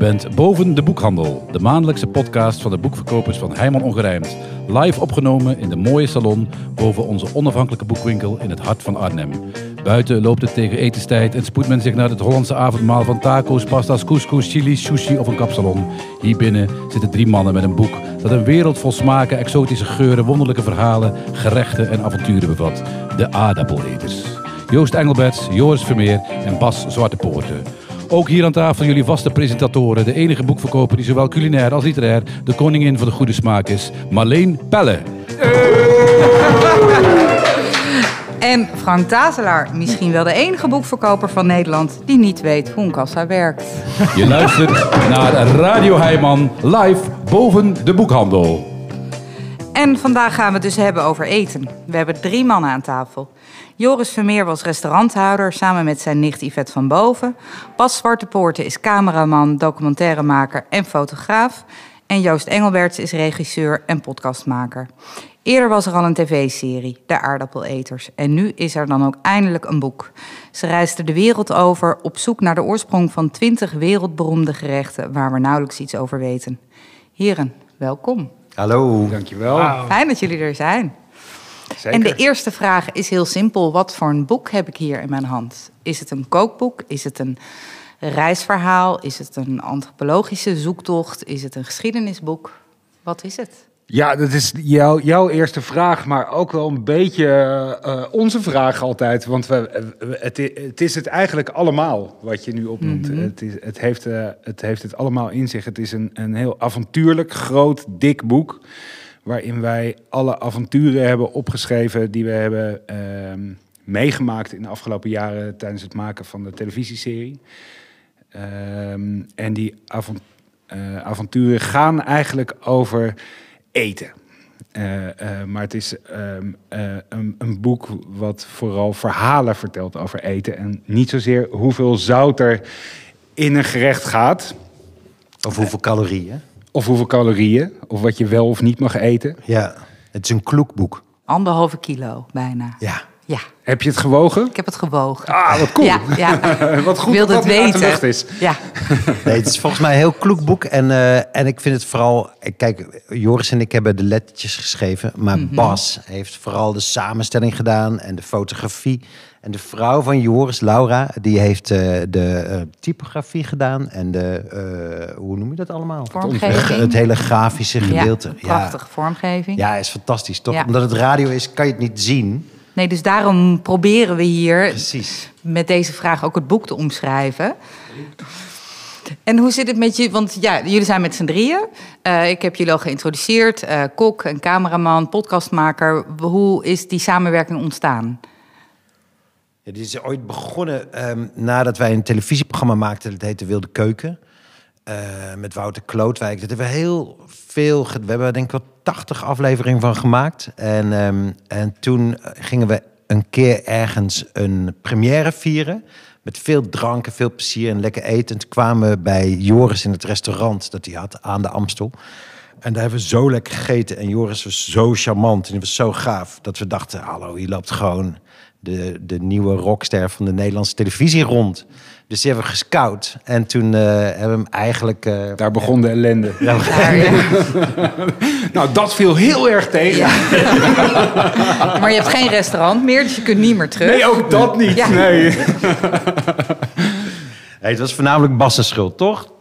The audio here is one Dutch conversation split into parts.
bent Boven de Boekhandel, de maandelijkse podcast van de boekverkopers van Heijman Ongerijmd. Live opgenomen in de mooie salon boven onze onafhankelijke boekwinkel in het hart van Arnhem. Buiten loopt het tegen etenstijd en spoedt men zich naar het Hollandse avondmaal van taco's, pasta's, couscous, chili, sushi of een kapsalon. Hier binnen zitten drie mannen met een boek dat een wereld vol smaken, exotische geuren, wonderlijke verhalen, gerechten en avonturen bevat. De aardappeleters. Joost Engelberts, Joris Vermeer en Bas Zwartepoorten. Ook hier aan tafel jullie vaste presentatoren, de enige boekverkoper die zowel culinair als literair de koningin van de goede smaak is, Marleen Pelle. En Frank Tazelaar, misschien wel de enige boekverkoper van Nederland die niet weet hoe een kassa werkt. Je luistert naar Radio Heijman live boven de boekhandel. En vandaag gaan we het dus hebben over eten. We hebben drie mannen aan tafel. Joris Vermeer was restauranthouder samen met zijn nicht Yvette van Boven. Bas Zwartepoorten is cameraman, documentairemaker en fotograaf. En Joost Engelberts is regisseur en podcastmaker. Eerder was er al een tv-serie, De Aardappeleters. En nu is er dan ook eindelijk een boek. Ze reisden de wereld over op zoek naar de oorsprong van 20 wereldberoemde gerechten waar we nauwelijks iets over weten. Heren, welkom. Hallo. Dankjewel. Fijn dat jullie er zijn. Zeker. En de eerste vraag is heel simpel. Wat voor een boek heb ik hier in mijn hand? Is het een kookboek? Is het een reisverhaal? Is het een antropologische zoektocht? Is het een geschiedenisboek? Wat is het? Ja, dat is jouw, jouw eerste vraag, maar ook wel een beetje eh, onze vraag altijd. Want we, eh, het, is het eigenlijk allemaal wat je nu opnoemt. het, is, het, heeft, eh, het heeft het allemaal in zich. Het is een, een heel avontuurlijk, groot, dik boek. Waarin wij alle avonturen hebben opgeschreven die we hebben ehm, meegemaakt in de afgelopen jaren tijdens het maken van de televisieserie. Ehm, en die avon- eh, avonturen gaan eigenlijk over eten. Eh, eh, maar het is ehm, eh, een, een boek wat vooral verhalen vertelt over eten. En niet zozeer hoeveel zout er in een gerecht gaat. Of hoeveel calorieën? Of hoeveel calorieën. Of wat je wel of niet mag eten. Ja, het is een kloekboek. Anderhalve kilo bijna. Ja. Ja, Heb je het gewogen? ik heb het gewogen. Ah, wat cool. Ja, ja. wat goed Ik wilde dat het dat uit de weten. lucht is. Ja, Nee, het is volgens mij een heel kloek boek. En, eh, en ik vind het vooral... Kijk, Joris en ik hebben de lettertjes geschreven. Maar Bas heeft vooral de samenstelling gedaan en de fotografie. En de vrouw van Joris, Laura, die heeft eh, de eh, typografie gedaan. En de, eh, hoe noem je dat allemaal? Vormgeving. Het hele grafische gedeelte. ja prachtige vormgeving. Ja, is fantastisch, toch? Ja. Omdat het radio is, kan je het niet zien. Nee, dus daarom proberen we hier Precies. met deze vraag ook het boek te omschrijven. En hoe zit het met je? Want ja, jullie zijn met z'n drieën. Eh, ik heb jullie al geïntroduceerd. eh, kok, een cameraman, podcastmaker. Hoe is die samenwerking ontstaan? Ja, dit is ooit begonnen ehm, nadat wij een televisieprogramma maakten. Dat heette Wilde Keuken. Eh, met Wouter Klootwijk. Dat hebben we heel veel... We hebben denk ik wel 80 afleveringen van gemaakt. En, ehm, en toen gingen we een keer ergens een première vieren. Met veel drank en veel plezier en lekker eten. En toen kwamen we bij Joris in het restaurant dat hij had aan de Amstel. En daar hebben we zo lekker gegeten. En Joris was zo charmant en die was zo gaaf. Dat we dachten, hallo, hier loopt gewoon de, de nieuwe rockster van de Nederlandse televisie rond. Dus die hebben we gescout. En toen eh, hebben we hem eigenlijk... eh, Daar begon de ellende. Ja. Nou, dat viel heel erg tegen. Maar je hebt geen restaurant meer, dus je kunt niet meer terug. Nee, ook dat niet. Ja. Nee. hey, het was voornamelijk Bas' schuld, toch?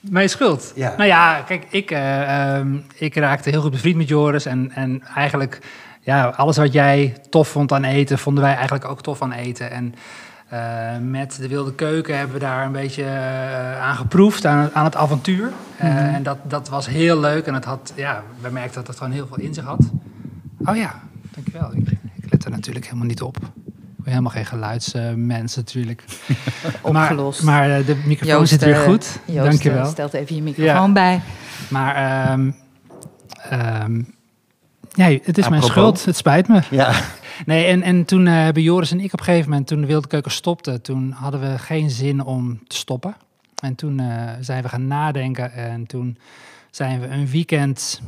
Mijn schuld? Ja. Nou ja, kijk, ik, eh, ehm, ik raakte heel goed bevriend met Joris. En, en eigenlijk, ja, alles wat jij tof vond aan eten, vonden wij eigenlijk ook tof aan eten. En eh, met de Wilde Keuken hebben we daar een beetje eh, aan geproefd, aan, het- aan het avontuur. Eh, En dat, dat was heel leuk. En het had, ja, we merkten dat het gewoon heel veel in zich had. Oh ja, dankjewel. Ik, ik let er natuurlijk helemaal niet op. Ik ben helemaal geen geluidsmens natuurlijk. Opgelost. Maar, maar de microfoon Joost, zit weer goed. Joost, Dankjewel. stelt even je microfoon bij. Maar ehm, ja, het is mijn schuld. Het spijt me. Ja. Nee, en, en toen eh, hebben Joris en ik op een gegeven moment, toen de Wilde Keuken stopte, toen hadden we geen zin om te stoppen. En toen eh, zijn we gaan nadenken en toen zijn we een weekend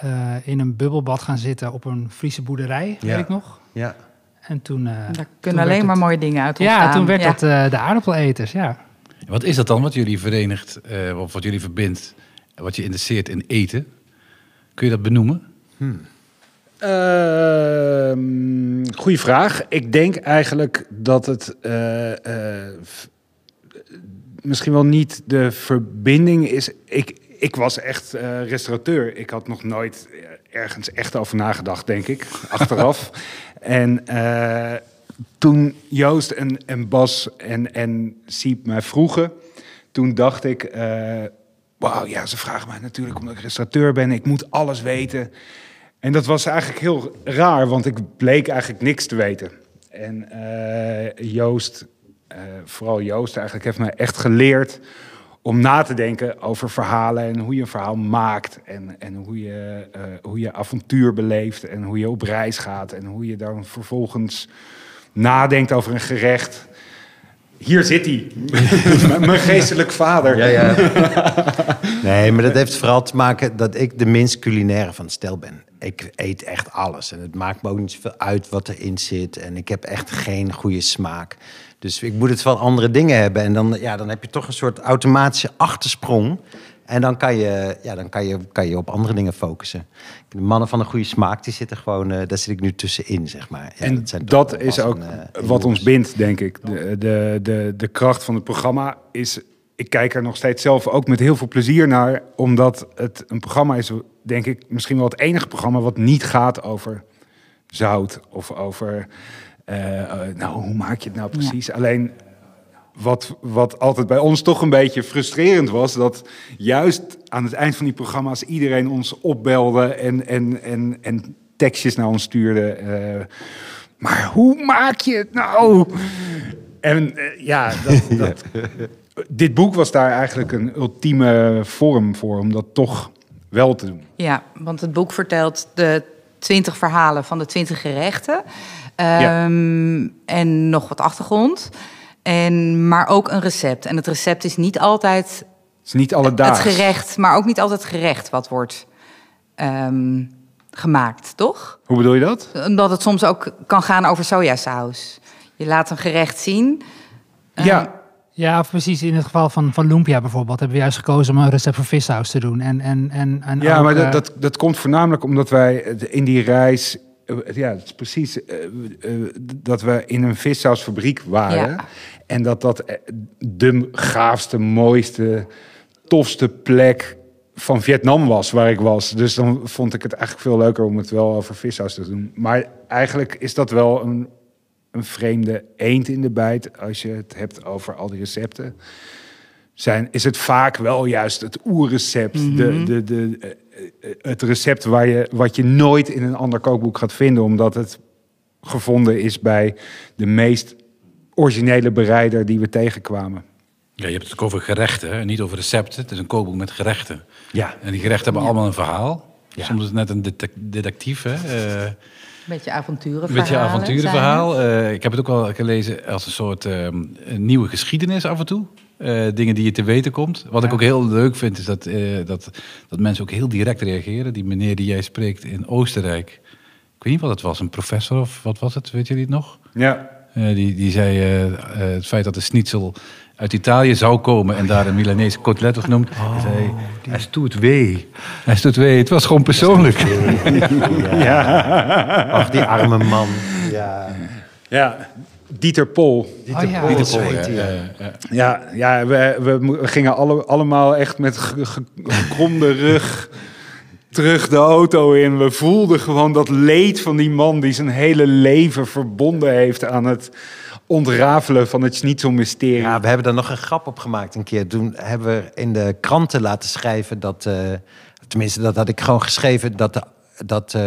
eh, in een bubbelbad gaan zitten op een Friese boerderij, Ja. weet ik nog. ja. En toen... eh, Daar kunnen alleen maar mooie dingen uit Ja, toen werd Ja. dat eh, de aardappeleters, ja. Wat is dat dan wat jullie verenigt, eh, of wat jullie verbindt, wat je interesseert in eten? Kun je dat benoemen? Ehm, goeie vraag. Ik denk eigenlijk dat het eh, eh, misschien wel niet de verbinding is. Ik, ik was echt eh, restaurateur. Ik had nog nooit ergens echt over nagedacht, denk ik, achteraf. en toen Joost en, en Bas en, en Siep mij vroegen, toen dacht ik... Wauw, ja, ze vragen mij natuurlijk omdat ik restaurateur ben. Ik moet alles weten. En dat was eigenlijk heel raar, want ik bleek eigenlijk niks te weten. En eh, Joost, eh, vooral Joost eigenlijk, heeft mij echt geleerd om na te denken over verhalen en hoe je een verhaal maakt. En, en hoe, je, eh, hoe je avontuur beleeft en hoe je op reis gaat. En hoe je dan vervolgens nadenkt over een gerecht. Hier zit hij, mijn geestelijk vader. Ja, ja. nee, maar dat heeft vooral te maken dat ik de minst culinaire van het stel ben. Ik eet echt alles en het maakt me ook niet zoveel uit wat erin zit. En ik heb echt geen goede smaak. Dus ik moet het van andere dingen hebben. En dan, ja, dan heb je toch een soort automatische achtersprong. En dan kan je, ja, dan kan je, kan je op andere dingen focussen. De mannen van een goede smaak, die zitten gewoon, eh, daar zit ik nu tussenin, zeg maar. Ja, en zijn dat, is ook en, eh, wat ons bindt, denk ik. De, de, de, de kracht van het programma is... Ik kijk er nog steeds zelf ook met heel veel plezier naar. Omdat het een programma is, denk ik, misschien wel het enige programma... wat niet gaat over zout of over... eh, nou, hoe maak je het nou precies? Alleen wat, wat altijd bij ons toch een beetje frustrerend was, dat juist aan het eind van die programma's iedereen ons opbelde en, en, en, en tekstjes naar ons stuurde. eh, maar hoe maak je het nou? En eh, ja, dat, dat, dit boek was daar eigenlijk een ultieme vorm voor, om dat toch wel te doen. Ja, want het boek vertelt de 20 verhalen van de 20 gerechten. Ja. Ehm, En nog wat achtergrond. En, maar ook een recept. En het recept is niet altijd Het is niet alledaags. het gerecht, maar ook niet altijd het gerecht wat wordt ehm, gemaakt, toch? Hoe bedoel je dat? Omdat het soms ook kan gaan over sojasaus. Je laat een gerecht zien. Eh, ja, Ja, of precies. In het geval van, van lumpia bijvoorbeeld hebben we juist gekozen om een recept voor vissaus te doen. En, en, en, en Ja, ook, maar dat, eh, dat, dat komt voornamelijk omdat wij in die reis... eh, Ja, het is precies eh, eh, dat we in een vissausfabriek waren. Ja. En dat dat eh, de gaafste, mooiste, tofste plek van Vietnam was waar ik was. Dus dan vond ik het eigenlijk veel leuker om het wel over vissaus te doen. Maar eigenlijk is dat wel een, een vreemde eend in de bijt... als je het hebt over al die recepten zijn, is het vaak wel juist het oerrecept. de, de, de, eh, eh, het recept waar je, wat je nooit in een ander kookboek gaat vinden, omdat het gevonden is bij de meest originele bereider die we tegenkwamen. Ja, je hebt het ook over gerechten, hè, niet over recepten. Het is een kookboek met gerechten. Ja. En die gerechten hebben allemaal een verhaal. Ja. Soms is het net een detec- detectief, hè. eh, Een beetje avonturenverhalen. Een beetje avonturenverhaal. Eh, ik heb het ook wel gelezen als een soort ehm, een nieuwe geschiedenis af en toe. Eh, dingen die je te weten komt. Wat ik ook heel leuk vind, is dat, eh, dat, dat mensen ook heel direct reageren. Die meneer die jij spreekt in Oostenrijk. Ik weet niet wat het was, een professor of wat was het? Weet jullie het nog? Ja, Eh, die, die zei het feit dat de schnitzel uit Italië zou komen en daar een Milanese cotelet was genoemd. hij zei, hij stoet wee. Hij stoet wee. Het was gewoon persoonlijk. Ach, die arme man. Ja. ja. Dieter Pol. Dieter Oh ja. Pol, Dieter ja, ja. ja, ja. We, we, gingen alle, allemaal echt met ge- ge- gekromde rug terug de auto in. We voelden gewoon dat leed van die man die zijn hele leven verbonden heeft aan het ontrafelen van het schnitzelmysterie. Ja, we hebben daar nog een grap op gemaakt een keer. Toen hebben we in de kranten laten schrijven dat... eh, tenminste, dat had ik gewoon geschreven... dat de, dat, eh,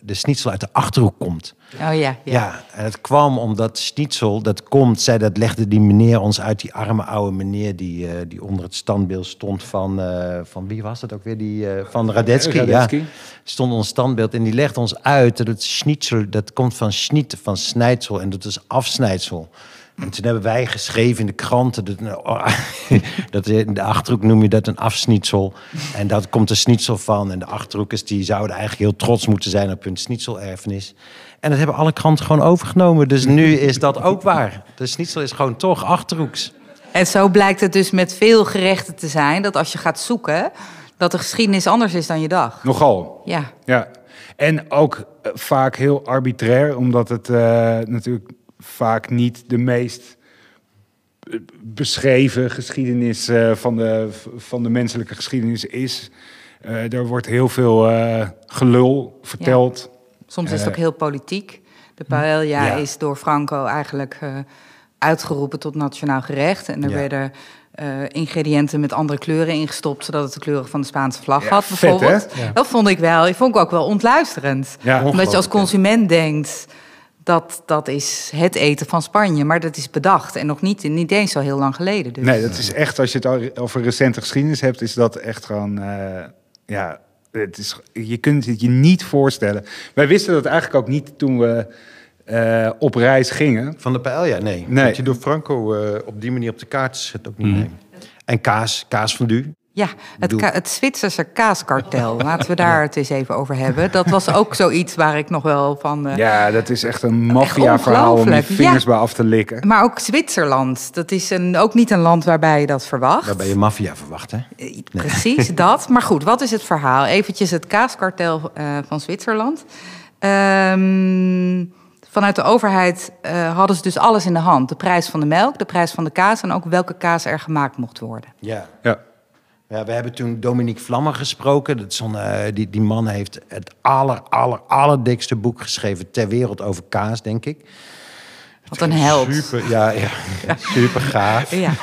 de schnitzel uit de Achterhoek komt. Oh ja, ja. Ja. en het kwam omdat schnitzel, dat komt... Zei, dat legde die meneer ons uit, die arme oude meneer... die, eh, die onder het standbeeld stond van... eh, van wie was dat ook weer? Die, eh, van Radetzky. Radetzky. Ja. Stond ons standbeeld en die legde ons uit... dat het schnitzel, dat komt van schniet, van snijdsel... en dat is afsnijdsel. En toen hebben wij geschreven in de kranten... dat, oh, dat in de Achterhoek noem je dat een afsnitsel. En dat komt een schnitzel van. En de Achterhoekers die zouden eigenlijk heel trots moeten zijn... op hun schnitzelerfenis. En dat hebben alle kranten gewoon overgenomen. Dus nu is dat ook waar. De schnitzel is gewoon toch Achterhoeks. En zo blijkt het dus met veel gerechten te zijn dat als je gaat zoeken, dat de geschiedenis anders is dan je dacht. Nogal. Ja, Ja. En ook eh, vaak heel arbitrair, omdat het eh, natuurlijk vaak niet de meest eh, beschreven geschiedenis eh, van, de, van de menselijke geschiedenis is. Eh, er wordt heel veel eh, gelul verteld. Soms is het ook Eh, heel politiek. De paella Ja. is door Franco eigenlijk eh, uitgeroepen tot nationaal gerecht. En er Ja. werden eh, ingrediënten met andere kleuren ingestopt, zodat het de kleuren van de Spaanse vlag Ja, had, bijvoorbeeld. Dat vond ik wel. Ik vond ik ook wel ontluisterend. Omdat je als consument denkt dat dat is het eten van Spanje, maar dat is bedacht en nog niet, niet eens zo heel lang geleden. Dus. Nee, dat is echt, als je het over recente geschiedenis hebt, is dat echt gewoon, ja, het is, je kunt het je niet voorstellen. Wij wisten dat eigenlijk ook niet toen we eh, op reis gingen. Van de paella, nee. Nee. Dat je door Franco eh, op die manier op de kaart zet ook niet mee. En kaas, kaas van du. Ja, het, het Zwitserse kaaskartel. Laten we daar het eens even over hebben. Dat was ook zoiets waar ik nog wel van. eh, Ja, dat is echt een maffia-verhaal om je vingers ja. bij af te likken. Maar ook Zwitserland. Dat is een, ook niet een land waarbij je dat verwacht. Daar ben je maffia verwacht, hè? Eh, Precies, dat. Maar goed, wat is het verhaal? Eventjes het kaaskartel eh, van Zwitserland. Ehm, vanuit de overheid eh, hadden ze dus alles in de hand. De prijs van de melk, de prijs van de kaas... en ook welke kaas er gemaakt mocht worden. Ja. Ja. Ja, we hebben toen Dominique Vlammer gesproken. Dat is zo'n, eh, die, die man heeft het aller, aller, allerdikste boek geschreven ter wereld over kaas, denk ik. Wat een held. Super, ja, ja, super gaaf. Ja.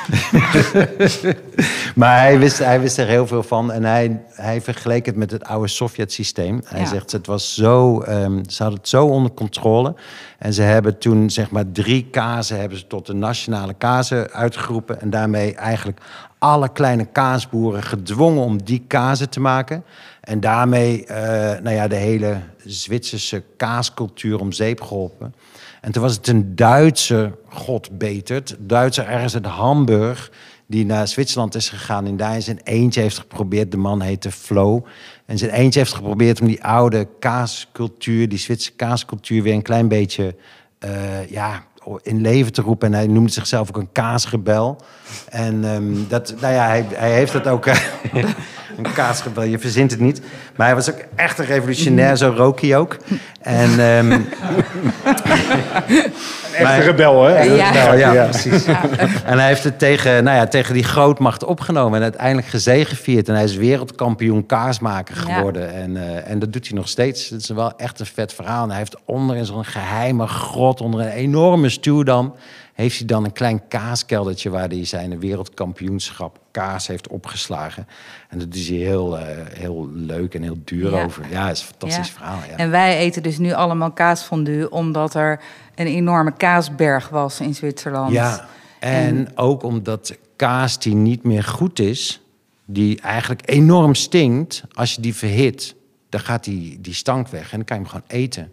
Maar hij wist, hij wist er heel veel van. En hij, hij vergeleek het met het oude Sovjet-systeem. Hij Ja. zegt, het was zo, ehm, ze hadden het zo onder controle. En ze hebben toen zeg maar drie kazen hebben ze tot de nationale kazen uitgeroepen. En daarmee eigenlijk alle kleine kaasboeren gedwongen om die kazen te maken. En daarmee eh, nou ja, de hele Zwitserse kaascultuur om zeep geholpen. En toen was het een Duitse, god betert, Duitser ergens uit Hamburg, die naar Zwitserland is gegaan en daar in zijn eentje heeft geprobeerd, de man heette Flo, en zijn eentje heeft geprobeerd om die oude kaascultuur, die Zwitserse kaascultuur weer een klein beetje eh, ja, in leven te roepen. En hij noemde zichzelf ook een kaasrebel. En ehm, dat, nou ja, hij, hij heeft dat ook, eh, een kaasrebel, je verzint het niet. Maar hij was ook echt een revolutionair, zo rook hij ook. En... ehm, Een echte Maar- rebel, hè? Ja. nou, ja, precies. En hij heeft het tegen, nou ja, tegen die grootmacht opgenomen en uiteindelijk gezegevierd. En hij is wereldkampioen kaasmaker Ja. geworden. En, eh, en dat doet hij nog steeds. Het is wel echt een vet verhaal. En hij heeft onder in zo'n geheime grot, onder een enorme stuwdam... heeft hij dan een klein kaaskeldertje... waar hij zijn wereldkampioenschap kaas heeft opgeslagen. En dat is hij heel, eh, heel leuk en heel duur Ja. over. Ja, is een fantastisch Ja. verhaal. Ja. En wij eten dus nu allemaal kaasfondue... omdat er een enorme kaasberg was in Zwitserland. Ja, en, ook omdat kaas die niet meer goed is, die eigenlijk enorm stinkt, als je die verhit, dan gaat die, die stank weg en dan kan je hem gewoon eten.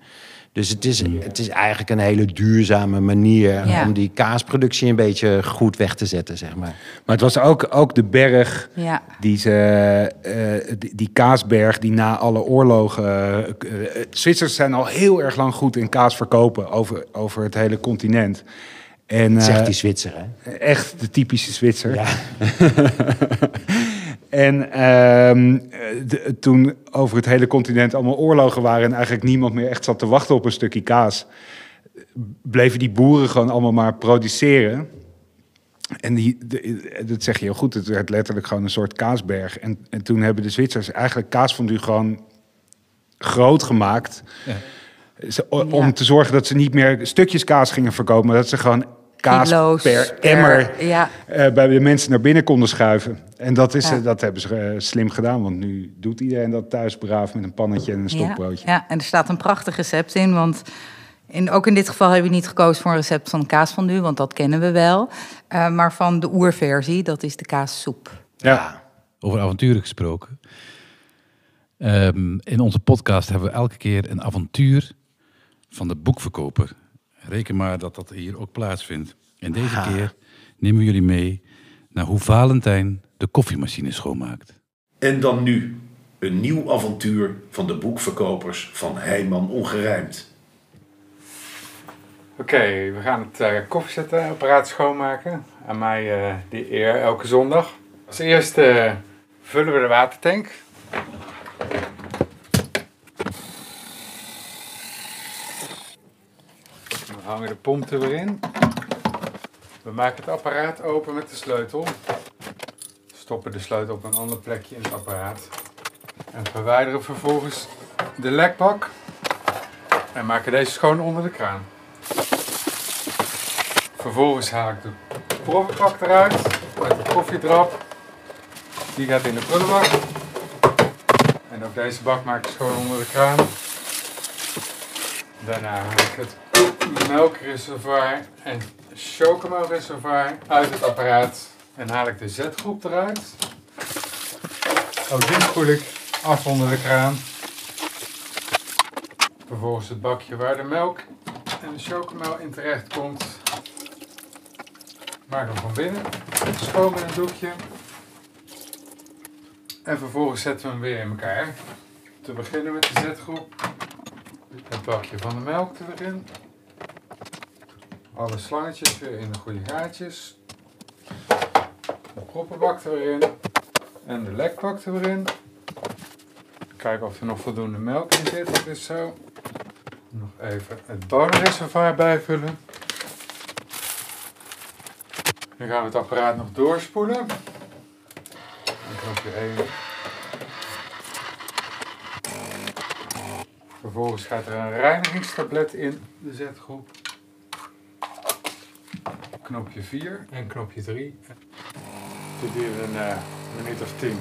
Dus het is, het is eigenlijk een hele duurzame manier Ja. om die kaasproductie een beetje goed weg te zetten, zeg maar. Maar het was ook, ook de berg Ja. die ze, eh, die, die kaasberg die na alle oorlogen. eh, Zwitsers zijn al heel erg lang goed in kaas verkopen over, over het hele continent. En, Zegt die Zwitser, hè? Echt de typische Zwitser. Ja. En ehm, de- toen over het hele continent allemaal oorlogen waren en eigenlijk niemand meer echt zat te wachten op een stukje kaas, bleven die boeren gewoon allemaal maar produceren. En die, de- dat zeg je heel goed, het werd letterlijk gewoon een soort kaasberg. En, en toen hebben de Zwitsers eigenlijk kaasfondue gewoon groot gemaakt. Ze- o- Om Ja. te zorgen dat ze niet meer stukjes kaas gingen verkopen, maar dat ze gewoon kaas Kilo's per per- emmer ja. eh, bij de mensen naar binnen konden schuiven. En dat, is, Ja. eh, dat hebben ze eh, slim gedaan, want nu doet iedereen dat thuis braaf met een pannetje en een stokbroodje. Ja, ja, en er staat een prachtig recept in. Want in, ook in dit geval heb je niet gekozen voor een recept van kaasfondue, want dat kennen we wel. Eh, maar van de oerversie, dat is de kaassoep. Ja. Over avonturen gesproken. Ehm, in onze podcast hebben we elke keer een avontuur van de boekverkoper. Reken maar dat dat hier ook plaatsvindt. En deze keer nemen we jullie mee naar hoe Valentijn de koffiemachine schoonmaakt. En dan nu, een nieuw avontuur van de boekverkopers van Heijman Ongerijmd. Oké, we gaan het uh, koffiezetapparaat schoonmaken. Aan mij uh, die eer elke zondag. Als eerste uh, vullen we de watertank. Hangen de pomp er weer in. We maken het apparaat open met de sleutel. Stoppen de sleutel op een ander plekje in het apparaat. En verwijderen vervolgens de lekbak. En maken deze schoon onder de kraan. Vervolgens haal ik de proefbak eruit met de koffiedrap. Die gaat in de prullenbak. En ook deze bak maak ik schoon onder de kraan. Daarna haal ik het melkreservoir en chocomelreservoir uit het apparaat. En haal ik de zetgroep eruit. Ook die spoel ik af onder de kraan. Vervolgens het bakje waar de melk en de chocomel in terecht komt. Maak hem van binnen. Schoon met een doekje. En vervolgens zetten we hem weer in elkaar. Te beginnen met de zetgroep. Het bakje van de melk erin. Alle slangetjes weer in de goede gaatjes. De proppenbak erin. En de lekbak erin. Kijken of er nog voldoende melk in zit. Dat is zo. Nog even het bodemreservoir bijvullen. Dan gaan we het apparaat nog doorspoelen. Dan knopje 1. Vervolgens gaat er een reinigingstablet in de zetgroep. Knopje 4 en knopje 3. Dit duurt een uh, minuut of 10.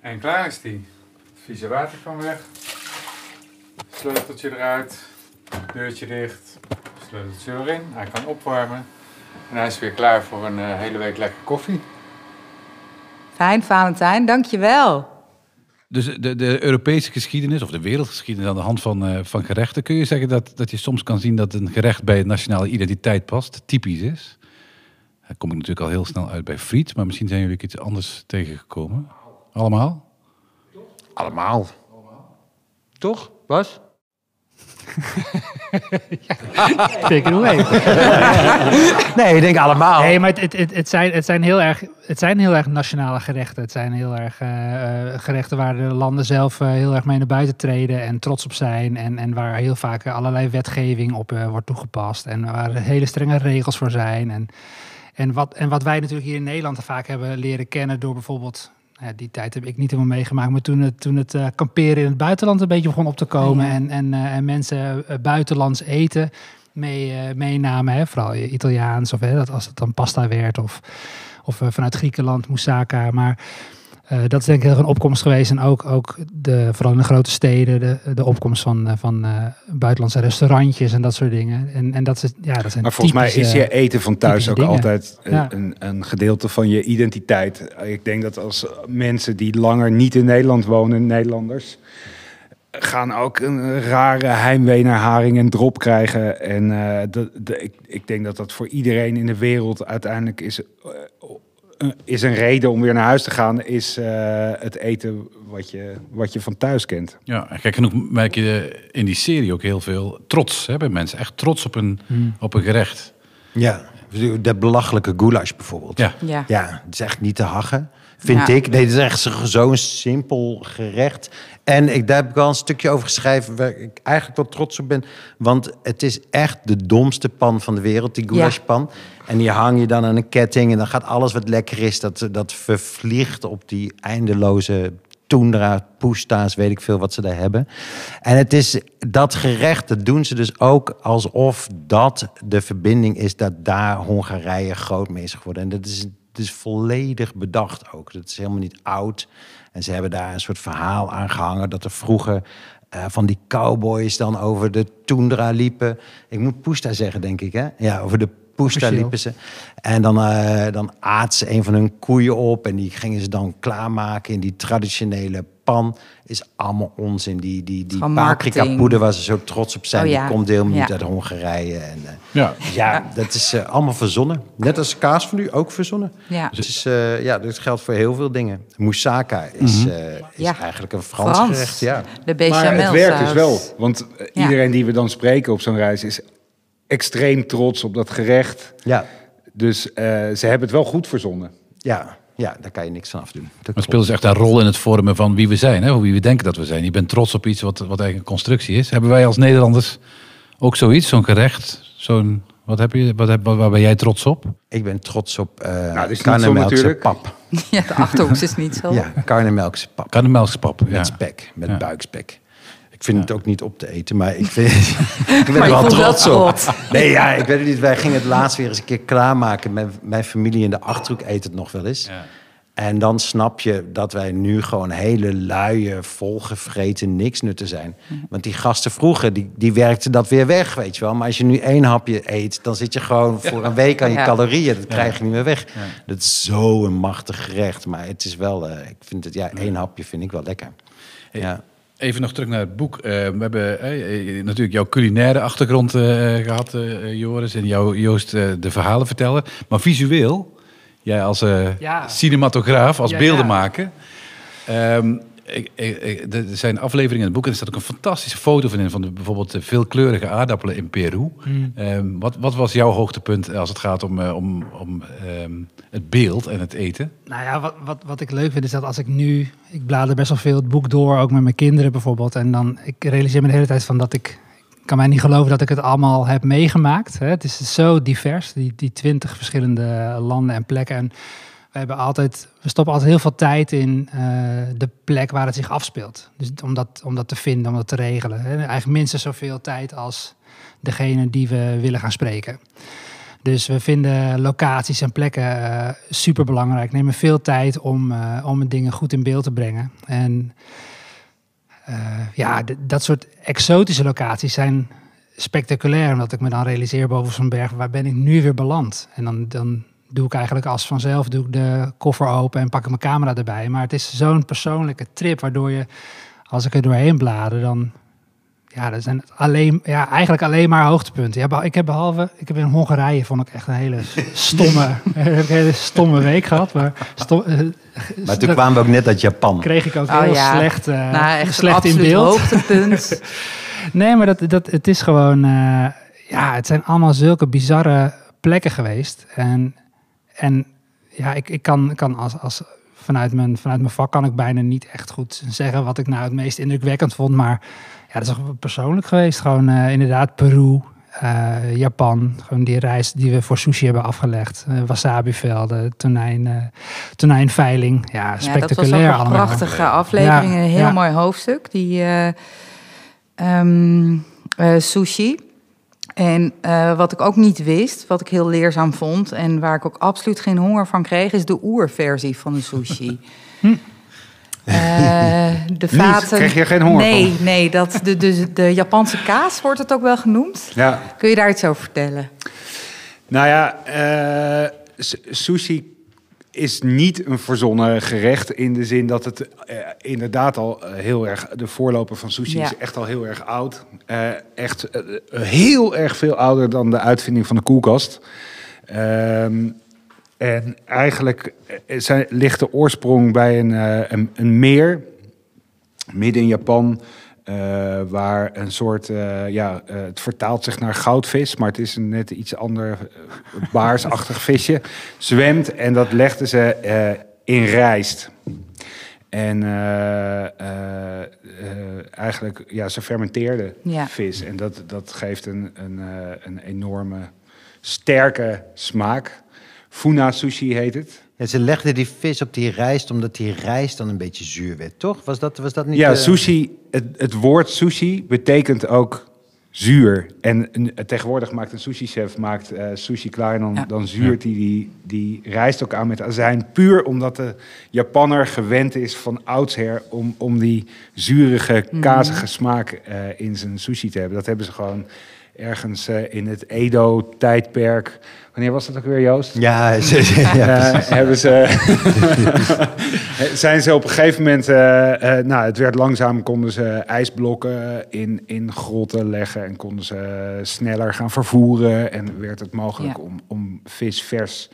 En klaar is die. Het vieze water kan weg. Sleuteltje eruit. Deurtje dicht. Sleuteltje erin. Hij kan opwarmen. En hij is weer klaar voor een uh, hele week lekker koffie. Fijn, Valentijn. Dankjewel. Dus de, de Europese geschiedenis of de wereldgeschiedenis aan de hand van, uh, van gerechten. Kun je zeggen dat, dat je soms kan zien dat een gerecht bij nationale identiteit past, typisch is? Daar kom ik natuurlijk al heel snel uit bij friet, maar misschien zijn jullie iets anders tegengekomen. Allemaal? Allemaal. Toch, Bas? Take away. nee, ik denk allemaal. Nee, maar het, het, het, het, zijn, het, zijn heel erg, het zijn heel erg nationale gerechten. Het zijn heel erg uh, gerechten waar de landen zelf uh, heel erg mee naar buiten treden en trots op zijn. En, en waar heel vaak allerlei wetgeving op uh, wordt toegepast. En waar hele strenge regels voor zijn. En, en, wat, en wat wij natuurlijk hier in Nederland vaak hebben leren kennen door bijvoorbeeld ja, die tijd heb ik niet helemaal meegemaakt. Maar toen het, toen het uh, kamperen in het buitenland een beetje begon op te komen. En, en, uh, en mensen uh, buitenlands eten mee, meenamen. Hè, vooral Italiaans of hè, dat als het dan pasta werd. Of, of vanuit Griekenland, moussaka. Maar uh, dat is denk ik een opkomst geweest. En ook, ook de, vooral in de grote steden, de, de opkomst van, van uh, buitenlandse restaurantjes en dat soort dingen. En, en dat, is, ja, dat zijn maar volgens typische, mij is je eten van thuis ook dingen. altijd Ja. een, een gedeelte van je identiteit. Ik denk dat als mensen die langer niet in Nederland wonen, Nederlanders, gaan ook een rare heimwee naar haring en drop krijgen. En uh, de, de, ik, ik denk dat dat voor iedereen in de wereld uiteindelijk is is een reden om weer naar huis te gaan, is uh, het eten wat je, wat je van thuis kent. Ja, en gek genoeg merk je in die serie ook heel veel trots hè, bij mensen. Echt trots op een, hmm. op een gerecht. Ja, de belachelijke goulash bijvoorbeeld. Ja, Ja. Ja, het is echt niet te hachen. Vind Ja. ik. Nee, het is echt zo- zo'n simpel gerecht. En ik, daar heb ik wel een stukje over geschreven waar ik eigenlijk wel trots op ben. Want het is echt de domste pan van de wereld, die goulashpan. En die hang je dan aan een ketting en dan gaat alles wat lekker is, dat, dat vervliegt op die eindeloze tundra, poesta's, weet ik veel wat ze daar hebben. En het is dat gerecht, dat doen ze dus ook alsof dat de verbinding is dat daar Hongarije groot mee is geworden. En dat is, het is volledig bedacht ook. Dat is helemaal niet oud. En ze hebben daar een soort verhaal aan gehangen dat er vroeger eh, van die cowboys dan over de tundra liepen. Ik moet poesta zeggen, denk ik, hè? Ja, over de poesta liepen ze. En dan, eh, dan aat ze een van hun koeien op en die gingen ze dan klaarmaken in die traditionele Japan is allemaal onzin. Die, die, die paprika poeder waar ze zo trots op zijn, Oh ja. die komt helemaal niet Ja. uit Hongarije. En, eh, Ja. ja, dat is eh, allemaal verzonnen. Net als kaas van u, ook verzonnen. Ja. Het is, eh, ja, dat geldt voor heel veel dingen. Moussaka is, eh, is Ja. eigenlijk een Frans, Frans. gerecht. Ja. De bechamel Maar het werkt dus wel. Want Ja. iedereen die we dan spreken op zo'n reis is extreem trots op dat gerecht. Ja, Dus eh, ze hebben het wel goed verzonnen. ja, ja, daar kan je niks van afdoen. Dat Maar speelt dus echt een rol in het vormen van wie we zijn, hè? hoe wie we denken dat we zijn. Je bent trots op iets wat, wat eigenlijk een constructie is. Hebben wij als Nederlanders ook zoiets, zo'n gerecht, zo'n, wat heb je, wat heb, waar ben jij trots op? Ik ben trots op Nou, zo karnemelkse natuurlijk. pap. Ja, de Achterhoeks is niet zo. Ja, karnemelkse pap. Karnemelkspap. Met Ja. spek, met Ja. buikspek. Ik vind het ook niet op te eten, maar ik, vind, ik ben er wel trots op. Nee, ja, ik weet het niet. Wij gingen het laatst weer eens een keer klaarmaken. Mijn, mijn familie in de Achterhoek eet het nog wel eens. Ja. En dan snap je dat wij nu gewoon hele luie, volgevreten niksnutten zijn. Want die gasten vroeger, die, die werkten dat weer weg, weet je wel. Maar als je nu één hapje eet, dan zit je gewoon voor een week aan je calorieën. Dat krijg je niet meer weg. Dat is zo'n machtig gerecht. Maar het is wel, eh, ik vind het, ja, één hapje vind ik wel lekker. Ja. Even nog terug naar het boek. Eh, we hebben eh, natuurlijk jouw culinaire achtergrond eh, gehad, eh, Joris. En jou, Joost, de verhalen vertellen. Maar visueel, jij als Ja. cinematograaf, als Ja, beeldenmaker. Ehm, ik, ik- er zijn afleveringen in het boek en er staat ook een fantastische foto van in. Van de, bijvoorbeeld de veelkleurige aardappelen in Peru. Mm. Ehm, wat, wat was jouw hoogtepunt als het gaat om, eh, om, om ehm, het beeld en het eten? Nou ja, wat, wat, wat ik leuk vind is dat als ik nu... Ik blader best wel veel het boek door, ook met mijn kinderen bijvoorbeeld. En dan, ik realiseer me de hele tijd van dat ik... Ik kan mij niet geloven dat ik het allemaal heb meegemaakt. Hè. Het is zo divers, die, die twintig verschillende landen en plekken. En we, hebben altijd, we stoppen altijd heel veel tijd in eh, de plek waar het zich afspeelt. Dus om dat, te vinden, om dat te regelen. Hè. Eigenlijk minstens zoveel tijd als degene die we willen gaan spreken. Dus we vinden locaties en plekken eh super belangrijk. Nemen veel tijd om, eh, om dingen goed in beeld te brengen. En ja, dat soort exotische locaties zijn spectaculair. Omdat ik me dan realiseer boven zo'n berg, waar ben ik nu weer beland? En dan, dan doe ik eigenlijk als vanzelf doe ik de koffer open en pak ik mijn camera erbij. Maar het is zo'n persoonlijke trip, waardoor je, als ik er doorheen blader, dan ja, dat zijn alleen, ja, eigenlijk alleen maar hoogtepunten. Ja, ik heb behalve, ik heb in Hongarije vond ik echt een hele stomme, een hele stomme week gehad. Maar, stom, eh, Maar toen kwamen we ook net uit Japan. kreeg ik ook Oh heel ja. slecht, eh, nou, echt slecht in absoluut beeld. hoogtepunt. Nee, maar dat, dat, het is gewoon, eh, ja, het zijn allemaal zulke bizarre plekken geweest. En, en ja, ik, ik kan, kan als, als vanuit, mijn, vanuit mijn vak kan ik bijna niet echt goed zeggen wat ik nou het meest indrukwekkend vond. Maar ja, dat is ook persoonlijk geweest. Gewoon eh, inderdaad Peru, eh, Japan. Gewoon die reis die we voor sushi hebben afgelegd. Eh, wasabivelden, tonijn, eh, tonijnveiling. Ja, Ja, dat was ook spectaculair een allemaal. prachtige aflevering. Ja, een heel ja. mooi hoofdstuk. Die eh, ehm, eh, sushi. En eh, wat ik ook niet wist, wat ik heel leerzaam vond... en waar ik ook absoluut geen honger van kreeg... is de oerversie van de sushi. Eh, de vaten... Kreeg je geen honger nee, Nee, dat, de, de, de Japanse kaas wordt het ook wel genoemd. Ja. Kun je daar iets over vertellen? Nou ja, eh, sushi is niet een verzonnen gerecht in de zin dat het eh, inderdaad al eh, heel erg de voorloper van sushi Ja. is echt al heel erg oud. Eh, echt eh, heel erg veel ouder dan de uitvinding van de koelkast. Ehm, en eigenlijk zijn, ligt de oorsprong bij een, een, een meer midden in Japan. Eh, waar een soort, eh, ja, eh, het vertaalt zich naar goudvis, maar het is een net iets ander baarsachtig visje. Zwemt en dat legden ze in rijst. En eigenlijk, ja, ze fermenteerden Ja. vis. En dat, dat geeft een, een, een enorme sterke smaak. Funa sushi heet het. Ja, ze legden die vis op die rijst omdat die rijst dan een beetje zuur werd, toch? Was dat, was dat niet... Ja, eh, sushi, het, het woord sushi betekent ook zuur. En een- tegenwoordig maakt een sushi-chef maakt, eh, sushi klaar en dan, Ja. dan zuurt hij die, die rijst ook aan met azijn. Puur omdat de Japanner gewend is van oudsher om, om die zurige, kazige smaak eh, in zijn sushi te hebben. Dat hebben ze gewoon ergens eh, in het Edo-tijdperk. Wanneer was dat ook weer, Joost? Ja, ja, Eh, hebben ze, zijn ze op een gegeven moment, eh, eh, nou, het werd langzaam, konden ze ijsblokken in, in grotten leggen en konden ze sneller gaan vervoeren en werd het mogelijk Ja. om, om vis vers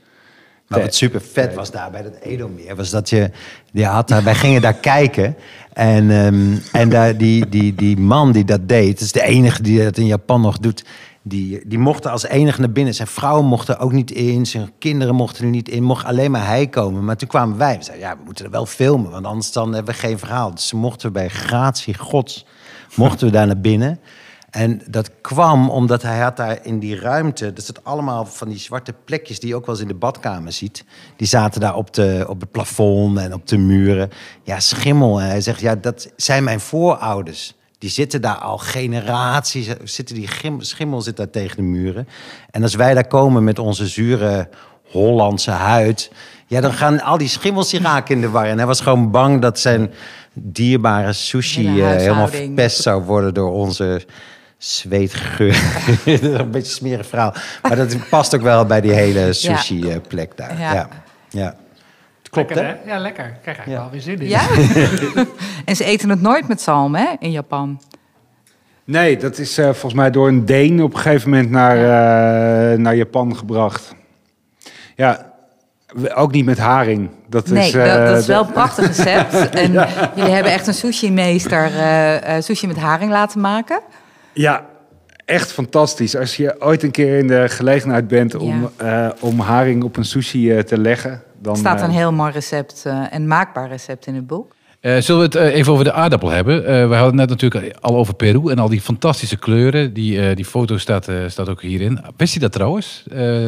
Maar wat super vet was daar bij dat Edelmeer, was dat je, je had daar, wij gingen daar kijken. En, ehm, en daar, die, die, die man die dat deed, het is de enige die dat in Japan nog doet, die, die mocht er als enige naar binnen. Zijn vrouw mocht er ook niet in, zijn kinderen mochten er niet in, mocht alleen maar hij komen. Maar toen kwamen wij, we zeiden, ja, we moeten er wel filmen, want anders dan hebben we geen verhaal. Dus mochten we bij gratie gods, mochten we daar naar binnen. En dat kwam omdat hij had daar in die ruimte... dat het allemaal van die zwarte plekjes die je ook wel eens in de badkamer ziet... die zaten daar op, de, op het plafond en op de muren. Ja, schimmel. En hij zegt, ja, dat zijn mijn voorouders. Die zitten daar al generaties. Zitten die schimmel zit daar tegen de muren. En als wij daar komen met onze zure Hollandse huid... ja, dan gaan al die schimmels die raken in de war. En hij was gewoon bang dat zijn dierbare sushi... Eh, helemaal verpest zou worden door onze zweetgeur. dat is een beetje een smerig verhaal. Maar dat past ook wel bij die hele sushi-plek daar. Ja. Ja. Klopt, Lekker, hè? Ja, lekker. Ik krijg eigenlijk Ja. wel weer zin in. Ja? en ze eten het nooit met zalm, hè, in Japan. Nee, dat is eh, volgens mij door een Deen op een gegeven moment naar, eh, naar Japan gebracht. Ja, ook niet met haring. Dat Nee, is, dat, eh, dat is wel een prachtig recept. En jullie hebben echt een sushi-meester eh, eh, sushi met haring laten maken. Ja, echt fantastisch. Als je ooit een keer in de gelegenheid bent om, eh, om haring op een sushi eh, te leggen, dan... Er staat eh, een heel mooi recept eh, en maakbaar recept in het boek. Eh, zullen we het eh, even over de aardappel hebben? Eh, we hadden net natuurlijk al over Peru en al die fantastische kleuren. Die, die foto staat, staat ook hierin. Wist je dat trouwens?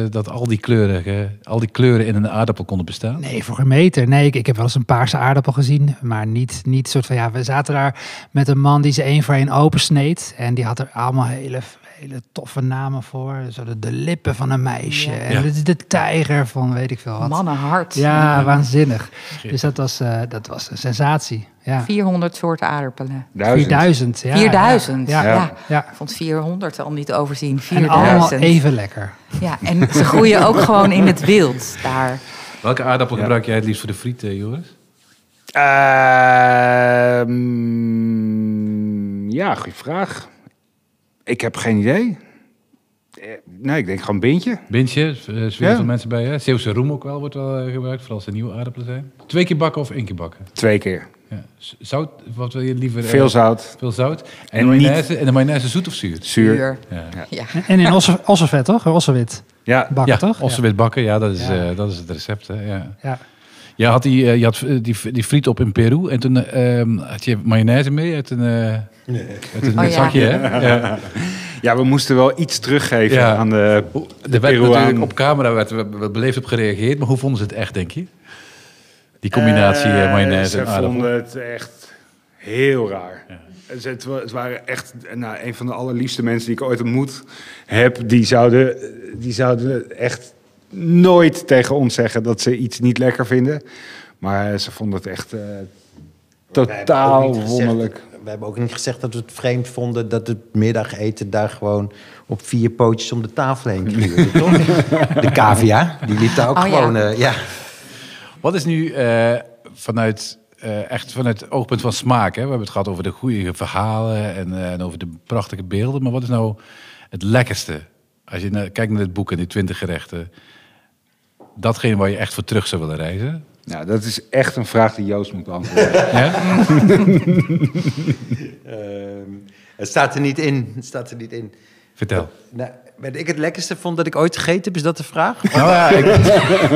Dat al die, kleuren, al die kleuren in een aardappel konden bestaan? Nee, voor een meter. Nee, ik, ik heb wel eens een paarse aardappel gezien. Maar niet, niet soort van, ja, we zaten daar met een man die ze één voor één opensneed. En die had er allemaal hele, hele toffe namen voor. Zo de, de lippen van een meisje. Ja. En Ja. de, de tijger van weet ik veel wat. Mannenhart. Ja, waanzinnig. Dus dat was, eh, dat was een sensatie. Ja. 400 soorten aardappelen. duizend. 4000. Ja, 4000. Ja, Ja, ja. ja. Ik vond 400 al niet overzien. En allemaal 4000. even lekker. Ja, en ze groeien ook gewoon in het wild daar. Welke aardappel gebruik jij het liefst voor de friet, eh, Joris? Ehm, ja, goede vraag. Ik heb geen idee. Eh, Nee, ik denk gewoon bintje. Bintje, eh, zweren Ja. veel mensen bij. Hè? Zeeuwse roem ook wel wordt wel eh, gebruikt, vooral als er nieuwe aardappelen zijn. Twee keer bakken of één keer bakken? Twee keer. Ja. Zout, wat wil je liever? eh, Veel zout, Veel zout. En, En mayonaise, en de mayonaise zoet of zuur? zuur. Uur. Ja, Ja. En in osse, ossenvet, toch? Ossenwit Ja, bakken, ja toch? ossewit bakken, ja, dat is, Ja. eh, dat is het recept. Hè? Ja. Ja. Je had, die, je had die, die friet op in Peru en toen eh, ehm, had je mayonaise mee uit een, eh, een Oh, ja. zakje. Hè? Ja. ja, we moesten wel iets teruggeven Ja. aan de, Er de natuurlijk op camera werd er wel beleefd op gereageerd, maar hoe vonden ze het echt, denk je? Die combinatie eh, Eh, mayonaise Ze en aardappel. vonden het echt heel raar. Ze- Het, het waren echt nou, een van de allerliefste mensen die ik ooit ontmoet heb. Die zouden, die zouden echt nooit tegen ons zeggen dat ze iets niet lekker vinden. Maar ze vonden het echt eh, totaal wonderlijk. We hebben ook niet gezegd dat we het vreemd vonden dat het middageten daar gewoon op vier pootjes om de tafel heen kluurde, toch? De cavia, die liep daar ook Oh, ja. gewoon, eh, ja. Wat is nu eh, vanuit, eh, echt vanuit het oogpunt van smaak? Hè? We hebben het gehad over de goede verhalen en, eh, en over de prachtige beelden. Maar wat is nou het lekkerste? Als je naar- kijkt naar dit boek en die twintig gerechten. Datgene waar je echt voor terug zou willen reizen. Nou, dat is echt een vraag die Joost moet beantwoorden. Ja? Ehm, het staat er niet in, het staat er niet in. Vertel. Nou, wat ik het lekkerste vond dat ik ooit gegeten heb, is dat de vraag? Nou ja, ik-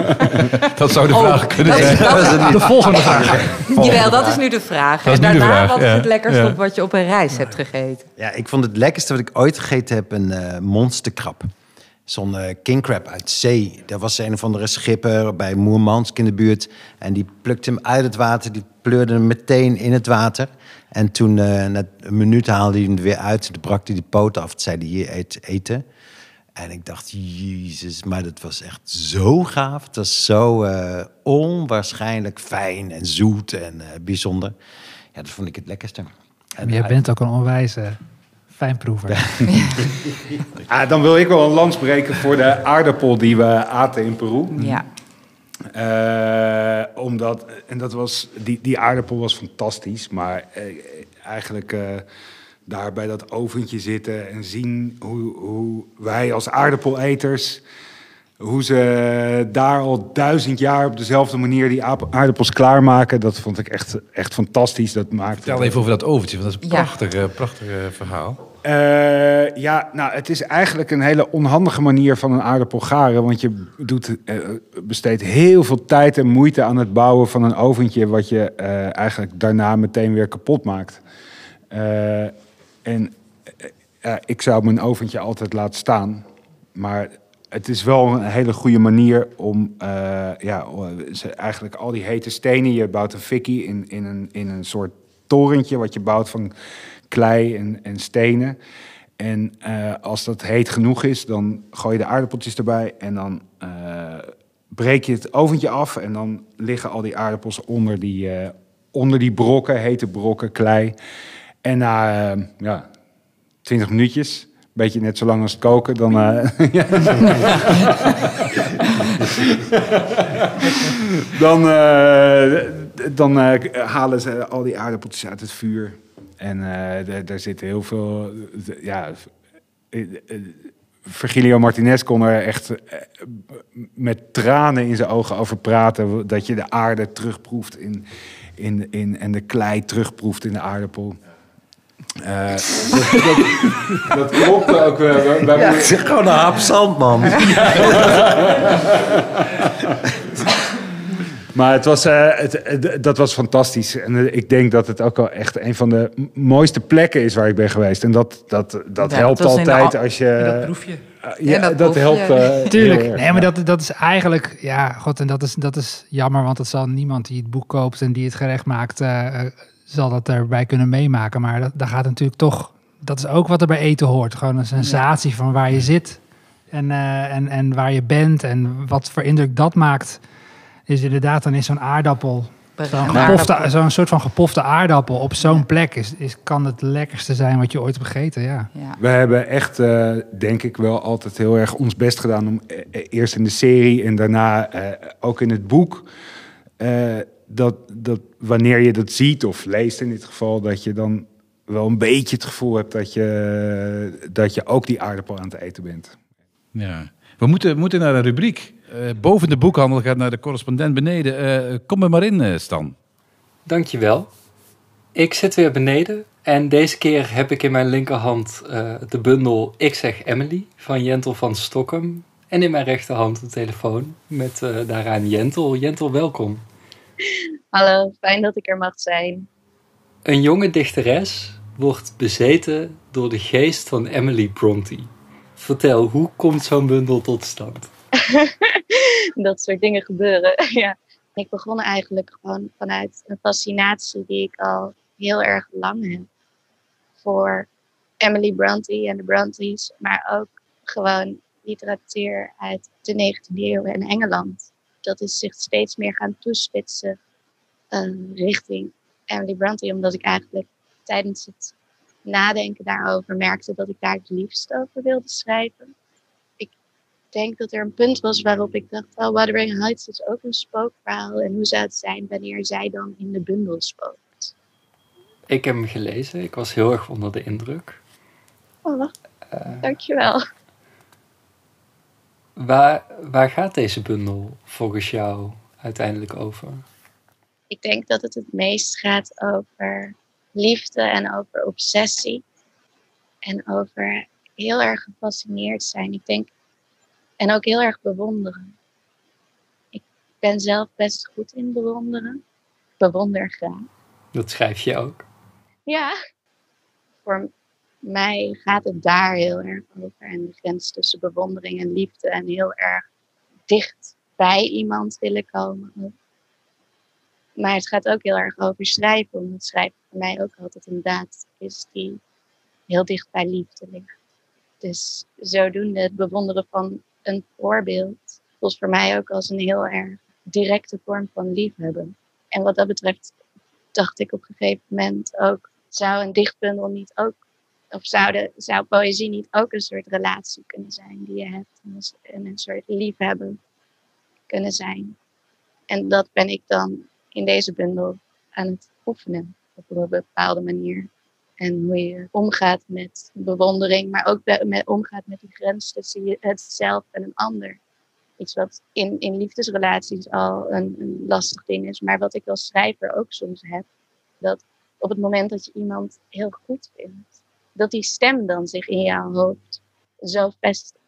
dat zou de Oh, vraag kunnen zijn. dat is-. De volgende vraag. Jawel, dat is nu de vraag. Dat en daarna, vraag, wat is het lekkerste Ja. op wat je op een reis hebt gegeten? Ja, ik vond het lekkerste wat ik ooit gegeten heb een monsterkrab. Zo'n eh kingcrab uit zee. Dat was een of andere schipper bij Moermansk in de buurt. En die plukte hem uit het water. Die pleurde hem meteen in het water. En toen, eh, na een minuut haalde hij hem er weer uit. Toen brak hij de poot af. Toen zei hij, hier, eet, eten. En ik dacht, jezus, maar dat was echt zo gaaf. Het was zo eh, onwaarschijnlijk fijn en zoet en bijzonder. Ja, dat vond ik het lekkerste. En Jij bent ook een onwijze Fijnproever. Ah, dan wil ik wel een lans breken voor de aardappel die we aten in Peru. Ja. Eh, omdat, en dat was, die, die aardappel was fantastisch, maar eh, eigenlijk eh, daar bij dat oventje zitten en zien hoe, hoe wij als aardappeleters, hoe ze daar al duizend jaar op dezelfde manier die aardappels klaarmaken, dat vond ik echt, echt fantastisch. Dat maakte Vertel even over dat oventje, want dat is een Ja. prachtig, eh, prachtig eh, verhaal. Eh, ja, nou, het is eigenlijk een hele onhandige manier van een aardappel garen. Want je doet, eh, besteedt heel veel tijd en moeite aan het bouwen van een oventje... wat je eh, eigenlijk daarna meteen weer kapot maakt. Eh, en ja, ik zou mijn oventje altijd laten staan. Maar het is wel een hele goede manier om eh, ja, ze- eigenlijk al die hete stenen... je bouwt een fikkie in, in, een, in een soort torentje wat je bouwt van klei en, en stenen. En eh, als dat heet genoeg is, dan gooi je de aardappeltjes erbij en dan eh, breek je het oventje af en dan liggen al die aardappels onder die, eh, onder die brokken, hete brokken klei. En na eh, ja, 20 minuutjes, beetje net zo lang als het koken, dan, eh, dan, eh, eh, halen ze al die aardappeltjes uit het vuur. En daar- zitten heel veel. Ja, Virgilio Martinez kon er echt met tranen in zijn ogen over praten. Dat je de aarde terugproeft in, in, in, en de klei terugproeft in de aardappel. Eh, dat, dat, dat klopte ook. wel. Wij- wij Ja, moeten- het is gewoon een hap zand, man. Maar het was, eh, het, het- dat was fantastisch. En eh, ik denk dat het ook wel echt een van de mooiste plekken is waar ik ben geweest. En dat, dat, dat dat helpt de altijd al- als En dat je... proef je. Ja, dat dat, proef helpt je. heel Tuurlijk. erg, Nee, maar ja. dat, dat is eigenlijk, ja, god, en dat is, dat is jammer, want het zal niemand die het boek koopt en die het gerecht maakt, zal dat erbij kunnen meemaken. Maar dat, daar gaat natuurlijk toch, dat is ook wat er bij eten hoort. Gewoon een sensatie van waar je zit en, eh, en, en waar je bent en wat voor indruk dat maakt. Is inderdaad, dan is zo'n aardappel, zo'n gepofte- zo'n soort van gepofte aardappel op zo'n plek, is, is, kan het lekkerste zijn wat je ooit hebt gegeten, ja. Ja. We hebben echt, eh, denk ik wel, altijd heel erg ons best gedaan om eh, eerst in de serie en daarna eh, ook in het boek. Dat, dat wanneer je dat ziet of leest in dit geval, dat je dan wel een beetje het gevoel hebt dat je, dat je ook die aardappel aan het eten bent. Ja. We moeten, moeten naar de rubriek. Eh, boven de boekhandel gaat naar de correspondent beneden. Eh, kom er maar in, eh, Stan. Dankjewel. Ik zit weer beneden en deze keer heb ik in mijn linkerhand eh, de bundel Ik zeg Emily van Jentel van Stockholm. En in mijn rechterhand een telefoon met eh, daaraan Jentel. Jentel, welkom. Hallo, fijn dat ik er mag zijn. Een jonge dichteres wordt bezeten door de geest van Emily Bronte. Vertel, hoe komt zo'n bundel tot stand? dat soort dingen gebeuren. ja. Ik begon eigenlijk gewoon vanuit een fascinatie die ik al heel erg lang heb. Voor Emily Bronte en de Brontes, maar ook gewoon literatuur uit de 19e eeuw in Engeland. Dat is zich steeds meer gaan toespitsen eh, richting Emily Bronte, omdat ik eigenlijk tijdens het nadenken daarover merkte dat ik daar het liefst over wilde schrijven. Ik denk dat er een punt was waarop ik dacht, oh, Wuthering Heights is ook een spookverhaal. En hoe zou het zijn wanneer zij dan in de bundel spookt? Ik heb hem gelezen, ik was heel erg onder de indruk. Oh, wacht. Dankjewel. Waar, waar gaat deze bundel volgens jou uiteindelijk over? Ik denk dat het het meest gaat over liefde en over obsessie. En over heel erg gefascineerd zijn. Ik denk, en ook heel erg bewonderen. Ik ben zelf best goed in bewonderen. Ik bewonder graag. Dat schrijf je ook. Ja. Voor mij gaat het daar heel erg over. En de grens tussen bewondering en liefde. En heel erg dicht bij iemand willen komen. Maar het gaat ook heel erg over schrijven. Omdat schrijven voor mij ook altijd een daad is die heel dicht bij liefde ligt. Dus zodoende het bewonderen van een voorbeeld voelt voor mij ook als een heel erg directe vorm van liefhebben. En wat dat betreft dacht ik op een gegeven moment ook, zou een dichtbundel niet ook Of zouden, zou poëzie niet ook een soort relatie kunnen zijn die je hebt? En een, een soort liefhebben kunnen zijn. En dat ben ik dan in deze bundel aan het oefenen op een bepaalde manier. En hoe je omgaat met bewondering, maar ook met, omgaat met die grens tussen het zelf en een ander. Iets wat in, in liefdesrelaties al een, een lastig ding is, maar wat ik als schrijver ook soms heb. Dat op het moment dat je iemand heel goed vindt, dat die stem dan zich in jouw hoofd zo vestigt.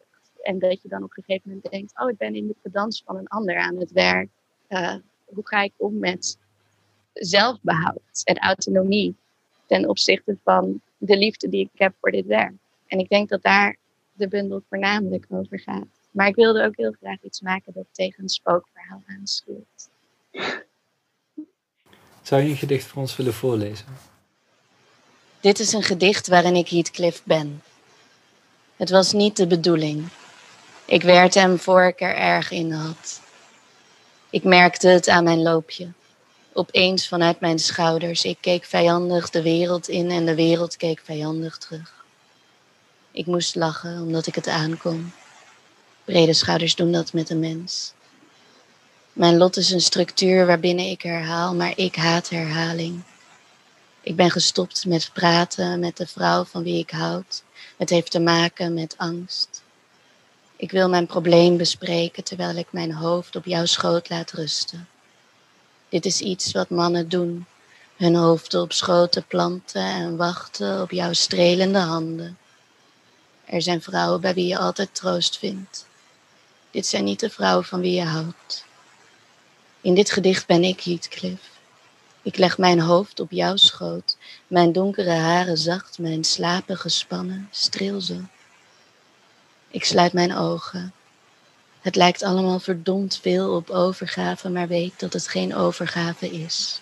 En dat je dan op een gegeven moment denkt, oh, ik ben in de pedans van een ander aan het werk. Uh, hoe ga ik om met zelfbehoud en autonomie ten opzichte van de liefde die ik heb voor dit werk. En ik denk dat daar de bundel voornamelijk over gaat. Maar ik wilde ook heel graag iets maken dat tegen een spookverhaal aanschuurt. Zou je een gedicht voor ons willen voorlezen? Dit is een gedicht waarin ik Heathcliff ben. Het was niet de bedoeling. Ik werd hem voor ik er erg in had. Ik merkte het aan mijn loopje. Opeens vanuit mijn schouders. Ik keek vijandig de wereld in en de wereld keek vijandig terug. Ik moest lachen omdat ik het aankon. Brede schouders doen dat met een mens. Mijn lot is een structuur waarbinnen ik herhaal, maar ik haat herhaling. Ik ben gestopt met praten met de vrouw van wie ik houd. Het heeft te maken met angst. Ik wil mijn probleem bespreken terwijl ik mijn hoofd op jouw schoot laat rusten. Dit is iets wat mannen doen. Hun hoofden op schoten planten en wachten op jouw strelende handen. Er zijn vrouwen bij wie je altijd troost vindt. Dit zijn niet de vrouwen van wie je houdt. In dit gedicht ben ik Heathcliff. Ik leg mijn hoofd op jouw schoot, mijn donkere haren zacht, mijn slapen gespannen, streel ze. Ik sluit mijn ogen. Het lijkt allemaal verdomd veel op overgave, maar weet dat het geen overgave is.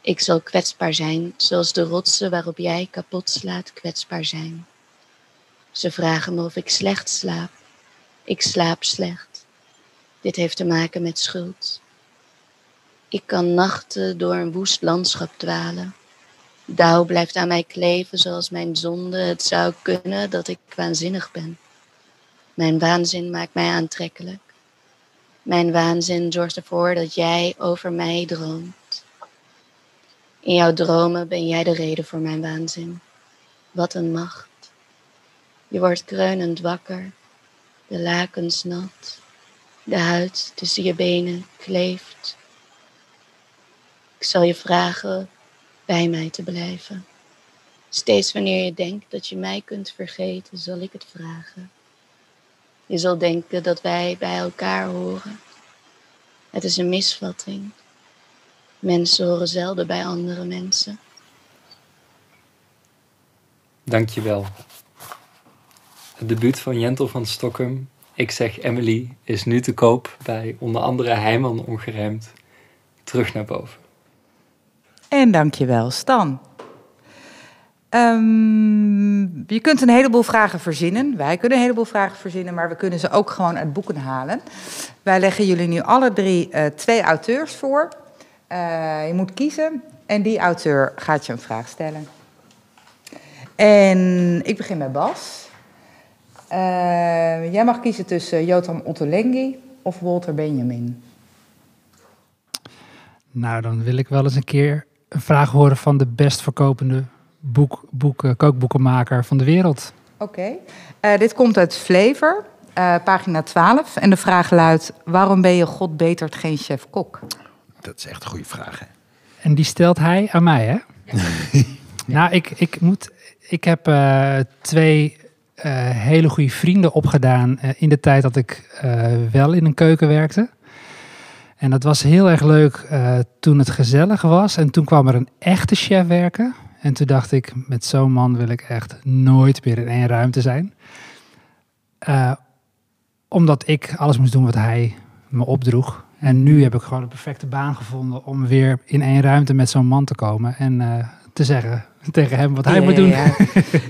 Ik zal kwetsbaar zijn, zoals de rotsen waarop jij kapot slaat kwetsbaar zijn. Ze vragen me of ik slecht slaap. Ik slaap slecht. Dit heeft te maken met schuld. Ik kan nachten door een woest landschap dwalen. Dauw blijft aan mij kleven zoals mijn zonde het zou kunnen dat ik waanzinnig ben. Mijn waanzin maakt mij aantrekkelijk. Mijn waanzin zorgt ervoor dat jij over mij droomt. In jouw dromen ben jij de reden voor mijn waanzin. Wat een macht. Je wordt kreunend wakker, de lakens nat, de huid tussen je benen kleeft. Ik zal je vragen bij mij te blijven. Steeds wanneer je denkt dat je mij kunt vergeten, zal ik het vragen. Je zal denken dat wij bij elkaar horen. Het is een misvatting. Mensen horen zelden bij andere mensen. Dankjewel. Het debuut van Jentel van Stockholm, Ik zeg Emily, is nu te koop bij onder andere Heijman Ongerijmd. Terug naar boven. En dankjewel, Stan. Um, je kunt een heleboel vragen verzinnen. Wij kunnen een heleboel vragen verzinnen, maar we kunnen ze ook gewoon uit boeken halen. Wij leggen jullie nu alle drie uh, twee auteurs voor. Uh, je moet kiezen en die auteur gaat je een vraag stellen. En ik begin bij Bas. Uh, jij mag kiezen tussen Jotam Ottolenghi of Walter Benjamin. Nou, dan wil ik wel eens een keer een vraag horen van de best verkopende boek, boek, kookboekenmaker van de wereld. Oké. Okay. Uh, dit komt uit Flavor, uh, pagina 12. En de vraag luidt: waarom ben je God betert geen chef-kok? Dat is echt een goede vraag. Hè? En die stelt hij aan mij, hè? nou, ik, ik, moet, ik heb uh, twee hele goede vrienden opgedaan in de tijd dat ik wel in een keuken werkte. En dat was heel erg leuk toen het gezellig was. En toen kwam er een echte chef werken. En toen dacht ik, met zo'n man wil ik echt nooit meer in één ruimte zijn. Uh, omdat ik alles moest doen wat hij me opdroeg. En nu heb ik gewoon een perfecte baan gevonden om weer in één ruimte met zo'n man te komen. En uh, te zeggen tegen hem wat hij ja, moet doen. Ja, ja.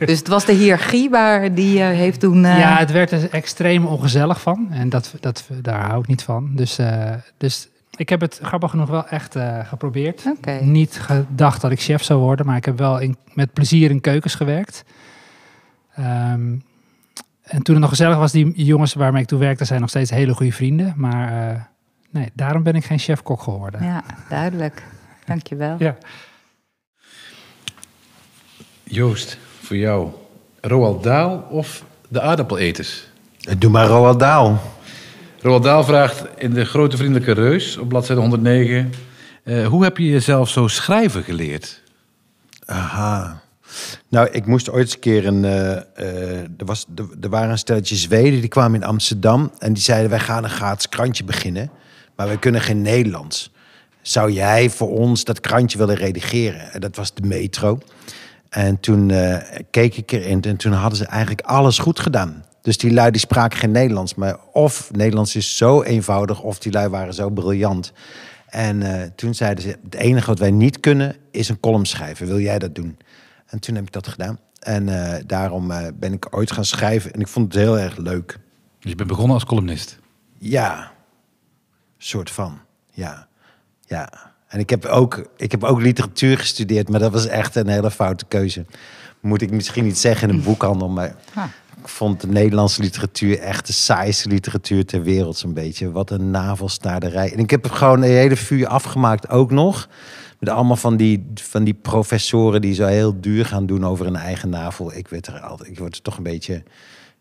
dus het was de hiërarchie waar die uh, heeft toen... Ja, het werd er extreem ongezellig van. En dat, dat, daar hou ik niet van. Dus, dus ik heb het grappig genoeg wel echt geprobeerd. Okay. Niet gedacht dat ik chef zou worden, maar ik heb wel in, met plezier in keukens gewerkt. Ehm, en toen het nog gezellig was, die jongens waarmee ik toen werkte, zijn nog steeds hele goede vrienden. Maar eh, nee, daarom ben ik geen chef-kok geworden. Ja, duidelijk. Dankjewel. Ja. Joost, voor jou. Roald Daal of de aardappeleters? Doe maar Roald Dahl. Roald Daal vraagt in De Grote Vriendelijke Reus op bladzijde 109... eh, hoe heb je jezelf zo schrijven geleerd? Aha. Nou, ik moest ooit eens een keer een. eh, eh, er, was, er, er waren een stelletje Zweden die kwamen in Amsterdam. En die zeiden: Wij gaan een gratis krantje beginnen. Maar wij kunnen geen Nederlands. Zou jij voor ons dat krantje willen redigeren? En dat was de metro. En toen eh, keek ik erin en toen hadden ze eigenlijk alles goed gedaan. Dus die lui die spraken geen Nederlands. Maar of Nederlands is zo eenvoudig of die lui waren zo briljant. En eh, toen zeiden ze, het enige wat wij niet kunnen is een column schrijven. Wil jij dat doen? En toen heb ik dat gedaan. En eh, daarom ben ik ooit gaan schrijven. En ik vond het heel erg leuk. Dus je bent begonnen als columnist. Ja, soort van. Ja, ja. En ik heb, ook, ik heb ook literatuur gestudeerd, maar dat was echt een hele foute keuze. Moet ik misschien niet zeggen in een boekhandel, maar Ah. ik vond de Nederlandse literatuur echt de saaiste literatuur ter wereld zo'n beetje. Wat een navelstaarderij. En ik heb gewoon een hele vuur afgemaakt ook nog. Met allemaal van die, van die professoren die zo heel duur gaan doen over een eigen navel. Ik werd er altijd, ik word er toch een beetje,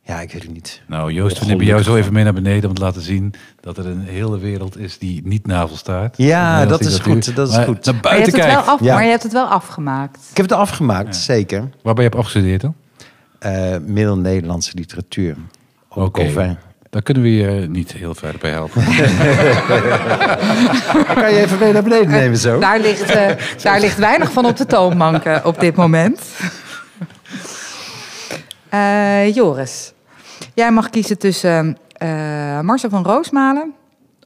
ja, ik weet het niet. Nou, Joost, we nemen jou zo even mee naar beneden om te laten zien dat er een hele wereld is die niet navelstaart. Ja, dat is goed, dat is Maar goed. Naar Maar je, hebt buiten het wel kijken. af, Ja. maar je hebt het wel afgemaakt. Ik heb het afgemaakt, zeker. Waar ben je op afgestudeerd dan? Eh Middel-Nederlandse literatuur. Oké. Daar kunnen we je niet heel verder bij helpen. Kan je even mee naar beneden nemen zo? Daar ligt, eh, daar ligt weinig van op de toonbank eh, op dit moment. Eh, Joris, jij mag kiezen tussen eh, Marcel van Roosmalen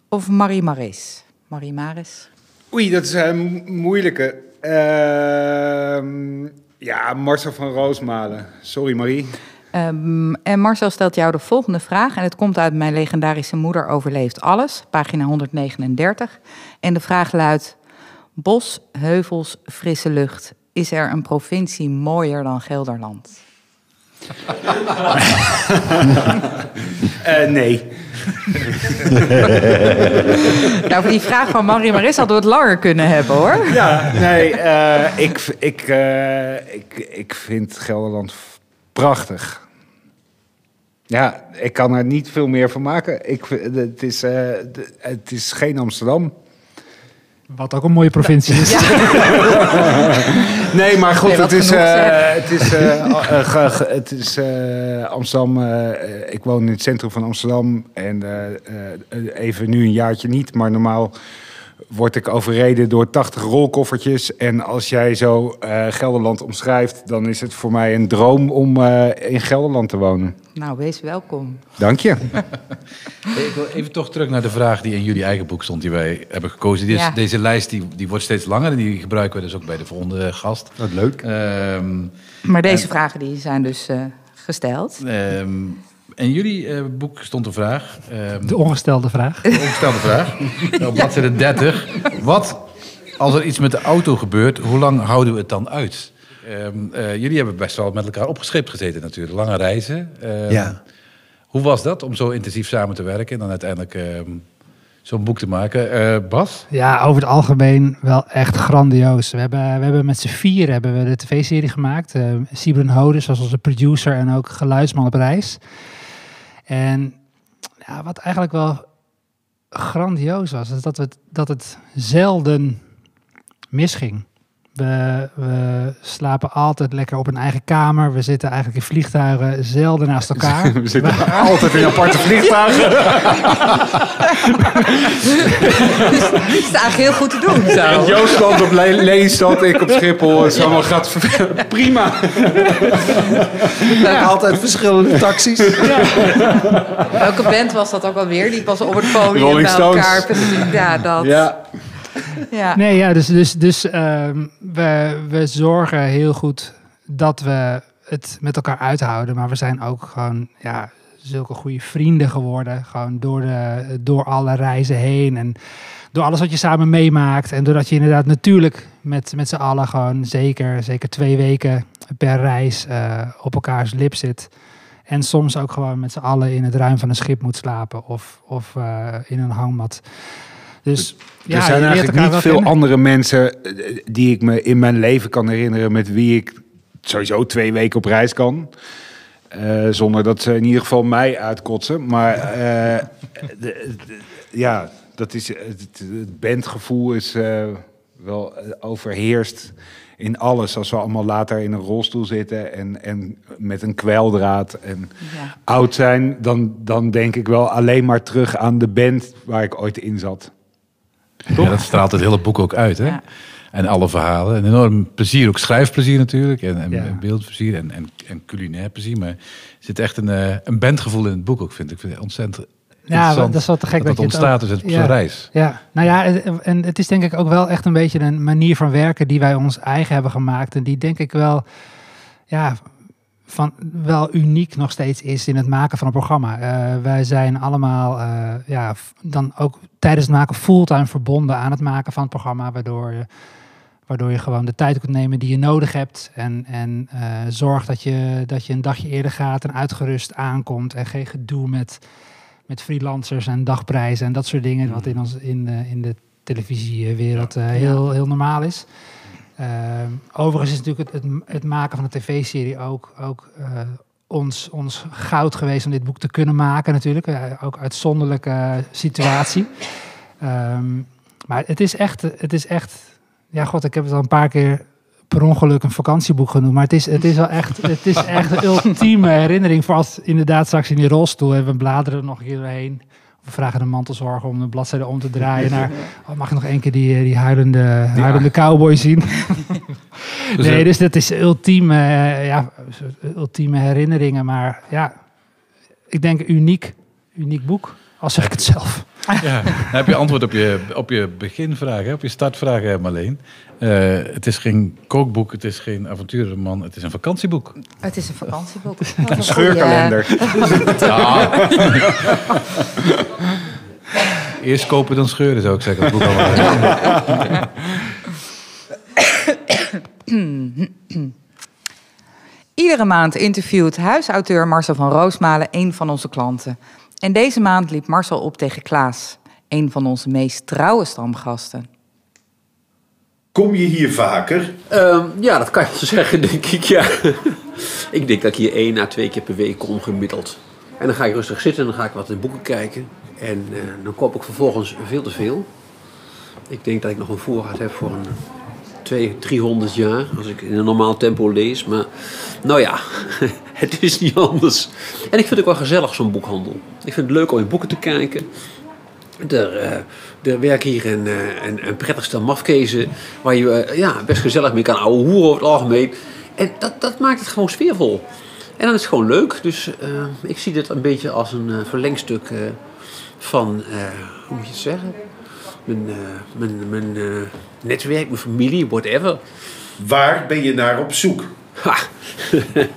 of Marie Maris. Marie Maris. Oei, dat is een moeilijke. Ehm, ja, Marcel van Roosmalen. Sorry Marie. Ehm, en Marcel stelt jou de volgende vraag. En het komt uit Mijn legendarische moeder overleeft alles, pagina 139. En de vraag luidt: Bos, heuvels, frisse lucht. Is er een provincie mooier dan Gelderland? Eh, nee. Nou, voor die vraag van Marie Maris hadden we het langer kunnen hebben hoor. Ja, nee, eh, ik, ik, eh, ik, ik vind Gelderland prachtig. Ja, ik kan er niet veel meer van maken. Ik, het, is, het is geen Amsterdam. Wat ook een mooie provincie is. Nee, maar goed, Nee, wat het is, eh, zeg. het is, eh, eh, het is eh, Amsterdam. eh, ik woon in het centrum van Amsterdam. En eh, eh, even nu een jaartje niet, maar normaal word ik overreden door 80 rolkoffertjes. En als jij zo eh, Gelderland omschrijft, dan is het voor mij een droom om eh, in Gelderland te wonen. Nou, wees welkom. Dank je. Hey, ik wil even toch terug naar de vraag die in jullie eigen boek stond, die wij hebben gekozen. Deze, Ja. deze lijst die, die wordt steeds langer en die gebruiken we dus ook bij de volgende gast. Wat leuk. Ehm, Maar deze vragen die zijn dus eh, gesteld. ehm, in jullie eh, boek stond een vraag. ehm, De ongestelde vraag. Een ongestelde vraag. Op bladzijde 30. Wat als er iets met de auto gebeurt, hoe lang houden we het dan uit? Ehm, eh, jullie hebben best wel met elkaar opgescheept gezeten natuurlijk. Lange reizen. Ehm, Ja. Hoe was dat om zo intensief samen te werken en dan uiteindelijk ehm, zo'n boek te maken? Eh, Bas? Ja, over het algemeen wel echt grandioos. We hebben, we hebben met z'n vier hebben we de tv-serie gemaakt. Uh, Sibren Hodes was onze producer en ook geluidsman op reis. En wat eigenlijk wel grandioos was, is dat, we, dat het zelden misging. We, we slapen altijd lekker op een eigen kamer. We zitten eigenlijk in vliegtuigen zelden naast elkaar. We zitten altijd in aparte vliegtuigen. Het is eigenlijk heel goed te doen. En Zo. Joost land op Le- Lelystad, ik op Schiphol. Het is allemaal gaat prima. Altijd verschillende taxis. Welke band was dat ook alweer? Die was op het podium Rolling bij Stones. elkaar. Precies, Ja, dat. Ja. Ja. Nee, ja, dus, dus, dus ehm, we, we zorgen heel goed dat we het met elkaar uithouden. Maar we zijn ook gewoon ja, zulke goede vrienden geworden. Gewoon door, de, door alle reizen heen. En door alles wat je samen meemaakt. En doordat je inderdaad natuurlijk met, met z'n allen gewoon zeker, zeker twee weken per reis eh, op elkaars lip zit. En soms ook gewoon met z'n allen in het ruim van een schip moet slapen of, of eh, in een hangmat. Dus ja, er zijn eigenlijk niet veel kennen. andere mensen eh, die ik me in mijn leven kan herinneren met wie ik sowieso twee weken op reis kan. Eh, zonder dat ze in ieder geval mij uitkotsen. Maar eh, de- de- ja, dat is, het, het bandgevoel is eh, wel eh, overheerst in alles. Als we allemaal later in een rolstoel zitten en, en met een kweldraad en Ja. oud zijn, dan, dan denk ik wel alleen maar terug aan de band waar ik ooit in zat. Ja, dat straalt het hele boek ook uit, hè? Ja. En alle verhalen. En enorm plezier, ook schrijfplezier natuurlijk. En, en, Ja. en beeldplezier en, en, en culinair plezier. Maar er zit echt een, eh, een bandgevoel in het boek ook, vind ik. Ik vind het ontzettend Ja, dat is wel te gek dat dat, het je het ontstaat dus op ja. zo'n reis. Ja, nou ja, en- en het is denk ik ook wel echt een beetje een manier van werken die wij ons eigen hebben gemaakt. En die denk ik wel, ja, van, wel uniek nog steeds is in het maken van een programma. Eh, wij zijn allemaal, eh, ja, dan ook tijdens het maken fulltime verbonden aan het maken van het programma. Waardoor je, waardoor je gewoon de tijd kunt nemen die je nodig hebt. En, en eh zorg dat je, dat je een dagje eerder gaat en uitgerust aankomt. En geen gedoe met met freelancers en dagprijzen en dat soort dingen, wat in, ons, in, de, in de televisiewereld heel, heel normaal is. Ehm, overigens is natuurlijk het, het, maken van een tv-serie ook, ook eh, ons, ons goud geweest om dit boek te kunnen maken natuurlijk. Eh, ook uitzonderlijke situatie. Ehm, maar het is echt, het is echt, ja god, ik heb het al een paar keer per ongeluk een vakantieboek genoemd. Maar het is, het is wel echt, het is echt de ultieme herinnering voor als inderdaad straks in die rolstoel en we bladeren er nog een keer doorheen. We vragen de mantelzorger om de bladzijde om te draaien naar, oh, mag ik nog één keer die, eh, die huilende, huilende cowboy zien? nee, eh, dus dat is ultieme, eh, ja, ultieme herinneringen. Maar ja, ik denk uniek, uniek boek, al zeg ik het zelf. Ja. Dan heb je antwoord op je, op je beginvraag, hè, op je startvraag, hè, Marleen. Eh, het is geen kookboek, het is geen avonturenroman, het is een vakantieboek. Het is een vakantieboek. Een scheurkalender. Ja. Eerst kopen dan scheuren, zou ik zeggen. Het boek allemaal. Iedere maand interviewt huisauteur Marcel van Roosmalen een van onze klanten. En deze maand liep Marcel op tegen Klaas, een van onze meest trouwe stamgasten. Kom je hier vaker? Ehm, ja, dat kan je wel zeggen, denk ik, ja. ik denk dat ik hier één à twee keer per week kom gemiddeld. En dan ga ik rustig zitten en dan ga ik wat in boeken kijken. En eh, dan koop ik vervolgens veel te veel. Ik denk dat ik nog een voorraad heb voor een 200, 300 jaar. Als ik in een normaal tempo lees. Maar nou ja, het is niet anders. En ik vind het ook wel gezellig, zo'n boekhandel. Ik vind het leuk om in boeken te kijken. Er, eh, er werken hier een, eh, een, een prettig stel mafkezen waar je eh, ja, best gezellig mee kan ouwe hoeren over het algemeen. En dat, dat maakt het gewoon sfeervol. En dan is het gewoon leuk. Dus ik zie dit een beetje als een verlengstuk van, hoe moet je het zeggen? Mijn, mijn, mijn netwerk, mijn familie, whatever. Waar ben je naar op zoek? Ha.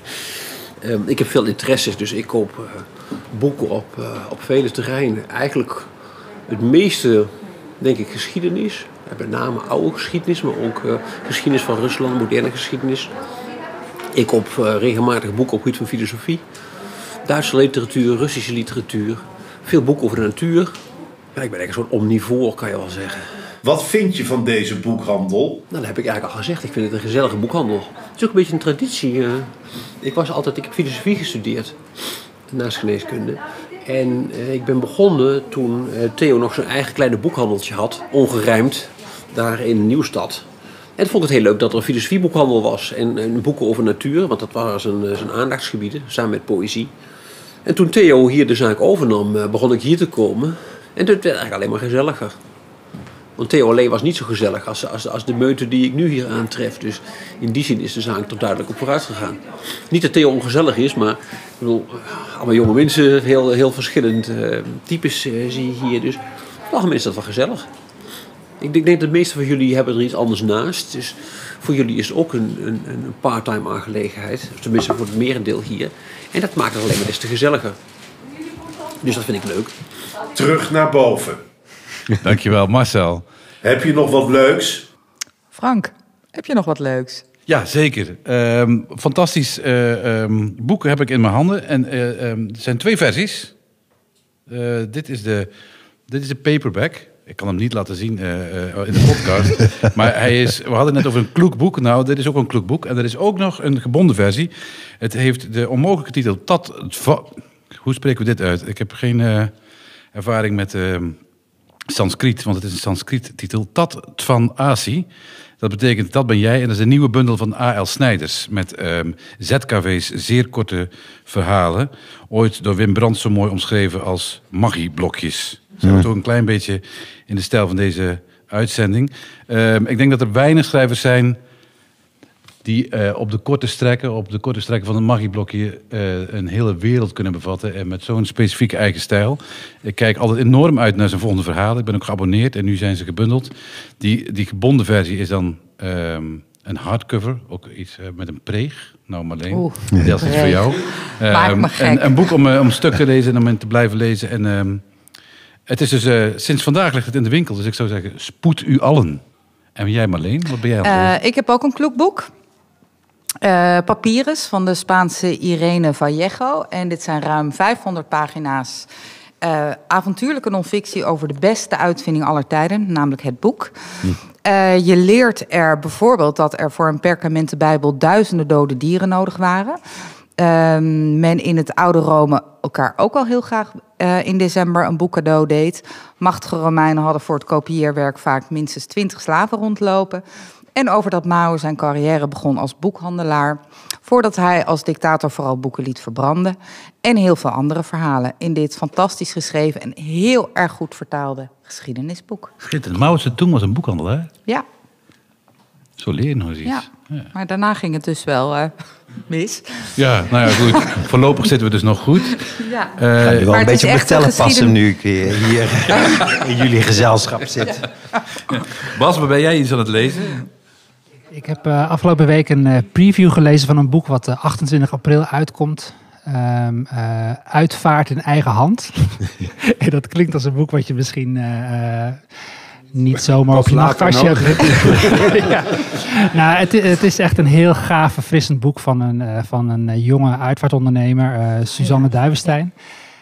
Ehm, ik heb veel interesses, dus ik koop eh, boeken op, eh, op vele terreinen. Eigenlijk het meeste, denk ik, geschiedenis. En met name oude geschiedenis, maar ook eh, geschiedenis van Rusland, moderne geschiedenis. Ik koop regelmatig boeken op het gebied van filosofie. Duitse literatuur, Russische literatuur. Veel boeken over de natuur. Ja, ik ben eigenlijk een soort omnivoor, kan je wel zeggen. Wat vind je van deze boekhandel? Nou, dat heb ik eigenlijk al gezegd. Ik vind het een gezellige boekhandel. Het is ook een beetje een traditie. eh. ik was altijd, ik heb filosofie gestudeerd naast geneeskunde. En eh, ik ben begonnen toen eh, Theo nog zijn eigen kleine boekhandeltje had, ongerijmd, daar in Nieuwstad. En vond ik het heel leuk dat er een filosofieboekhandel was en, en boeken over natuur, want dat waren zijn, zijn aandachtsgebieden, samen met poëzie. En toen Theo hier de zaak overnam, begon ik hier te komen. En het werd eigenlijk alleen maar gezelliger. Want Theo alleen was niet zo gezellig als, als, als de meute die ik nu hier aantref. Dus in die zin is de zaak er duidelijk op vooruit gegaan. Niet dat Theo ongezellig is, maar ik bedoel, allemaal jonge mensen, heel, heel verschillend eh, types eh, zie je hier. Dus algemeen is dat wel gezellig. Ik denk dat de meeste van jullie hebben er iets anders naast. Dus voor jullie is het ook een, een, een part-time aangelegenheid. Tenminste voor het merendeel hier. En dat maakt het alleen maar des te gezelliger. Dus dat vind ik leuk. Terug naar boven. Dankjewel, Marcel. Heb je nog wat leuks? Frank, heb je nog wat leuks? Ja, zeker. Ehm, fantastisch eh, ehm, boek heb ik in mijn handen. En eh, ehm, er zijn twee versies. Eh, dit, is de, dit is de paperback. Ik kan hem niet laten zien eh, eh, in de podcast. maar hij is, we hadden het net over een kloek boek. Nou, dit is ook een kloek boek. En er is ook nog een gebonden versie. Het heeft de onmogelijke titel... Tat, Va- Hoe spreken we dit uit? Ik heb geen eh, ervaring met ehm, Sanskriet, want het is een Sanskriet titel. Tat van Asi. Dat betekent dat ben jij. En dat is een nieuwe bundel van A.L. Snijders. Met ehm, ZKV's zeer korte verhalen. Ooit door Wim Brandt zo mooi omschreven als magieblokjes. Zijn we toch een klein beetje in de stijl van deze uitzending. Ehm, ik denk dat er weinig schrijvers zijn die eh, op de korte strekken, op de korte strekken van een magieblokje eh, een hele wereld kunnen bevatten en met zo'n specifieke eigen stijl. Ik kijk altijd enorm uit naar zijn volgende verhalen. Ik ben ook geabonneerd en nu zijn ze gebundeld. Die, die gebonden versie is dan ehm, een hardcover, ook iets eh, met een preeg. Nou Marleen, Oeh, deels iets voor jou. Gek. Een, een boek om, om stuk te lezen en om in te blijven lezen. En ehm, het is dus, sinds vandaag ligt het in de winkel, dus ik zou zeggen, spoed u allen. En jij Marleen, wat ben jij? Eh, ik heb ook een kloekboek. Papyrus van de Spaanse Irene Vallejo. En dit zijn ruim 500 pagina's eh, avontuurlijke non-fictie over de beste uitvinding aller tijden, namelijk het boek. Eh, je leert er bijvoorbeeld dat er voor een perkamenten Bijbel duizenden dode dieren nodig waren. Ehm, men in het oude Rome elkaar ook al heel graag in december een boek cadeau deed. Machtige Romeinen hadden voor het kopieerwerk vaak minstens 20 slaven rondlopen. En over dat Mao zijn carrière begon als boekhandelaar. Voordat hij als dictator vooral boeken liet verbranden. En heel veel andere verhalen in dit fantastisch geschreven en heel erg goed vertaalde geschiedenisboek. Schitterend. Mao Zedong was een boekhandelaar. Ja, Zo leer je nog eens iets. ja. Ja. maar daarna ging het dus wel eh, mis. Ja, nou ja, goed. Voorlopig zitten we dus nog goed. Ja. Ik ga nu wel Maar een het is beetje op mijn echt een tellen passen nu ik weer hier in jullie gezelschap zit. Bas, waar ben jij iets aan het lezen? Ik heb eh, afgelopen week een eh, preview gelezen van een boek wat eh, 28 april uitkomt. Ehm, eh, Uitvaart in eigen hand. en dat klinkt als een boek wat je misschien eh, eh, niet zomaar op je nachtkastje hebt. ja. nou, het, het is echt een heel gaaf, verfrissend boek van een, eh, van een eh, jonge uitvaartondernemer, eh, Suzanne Duivenstein.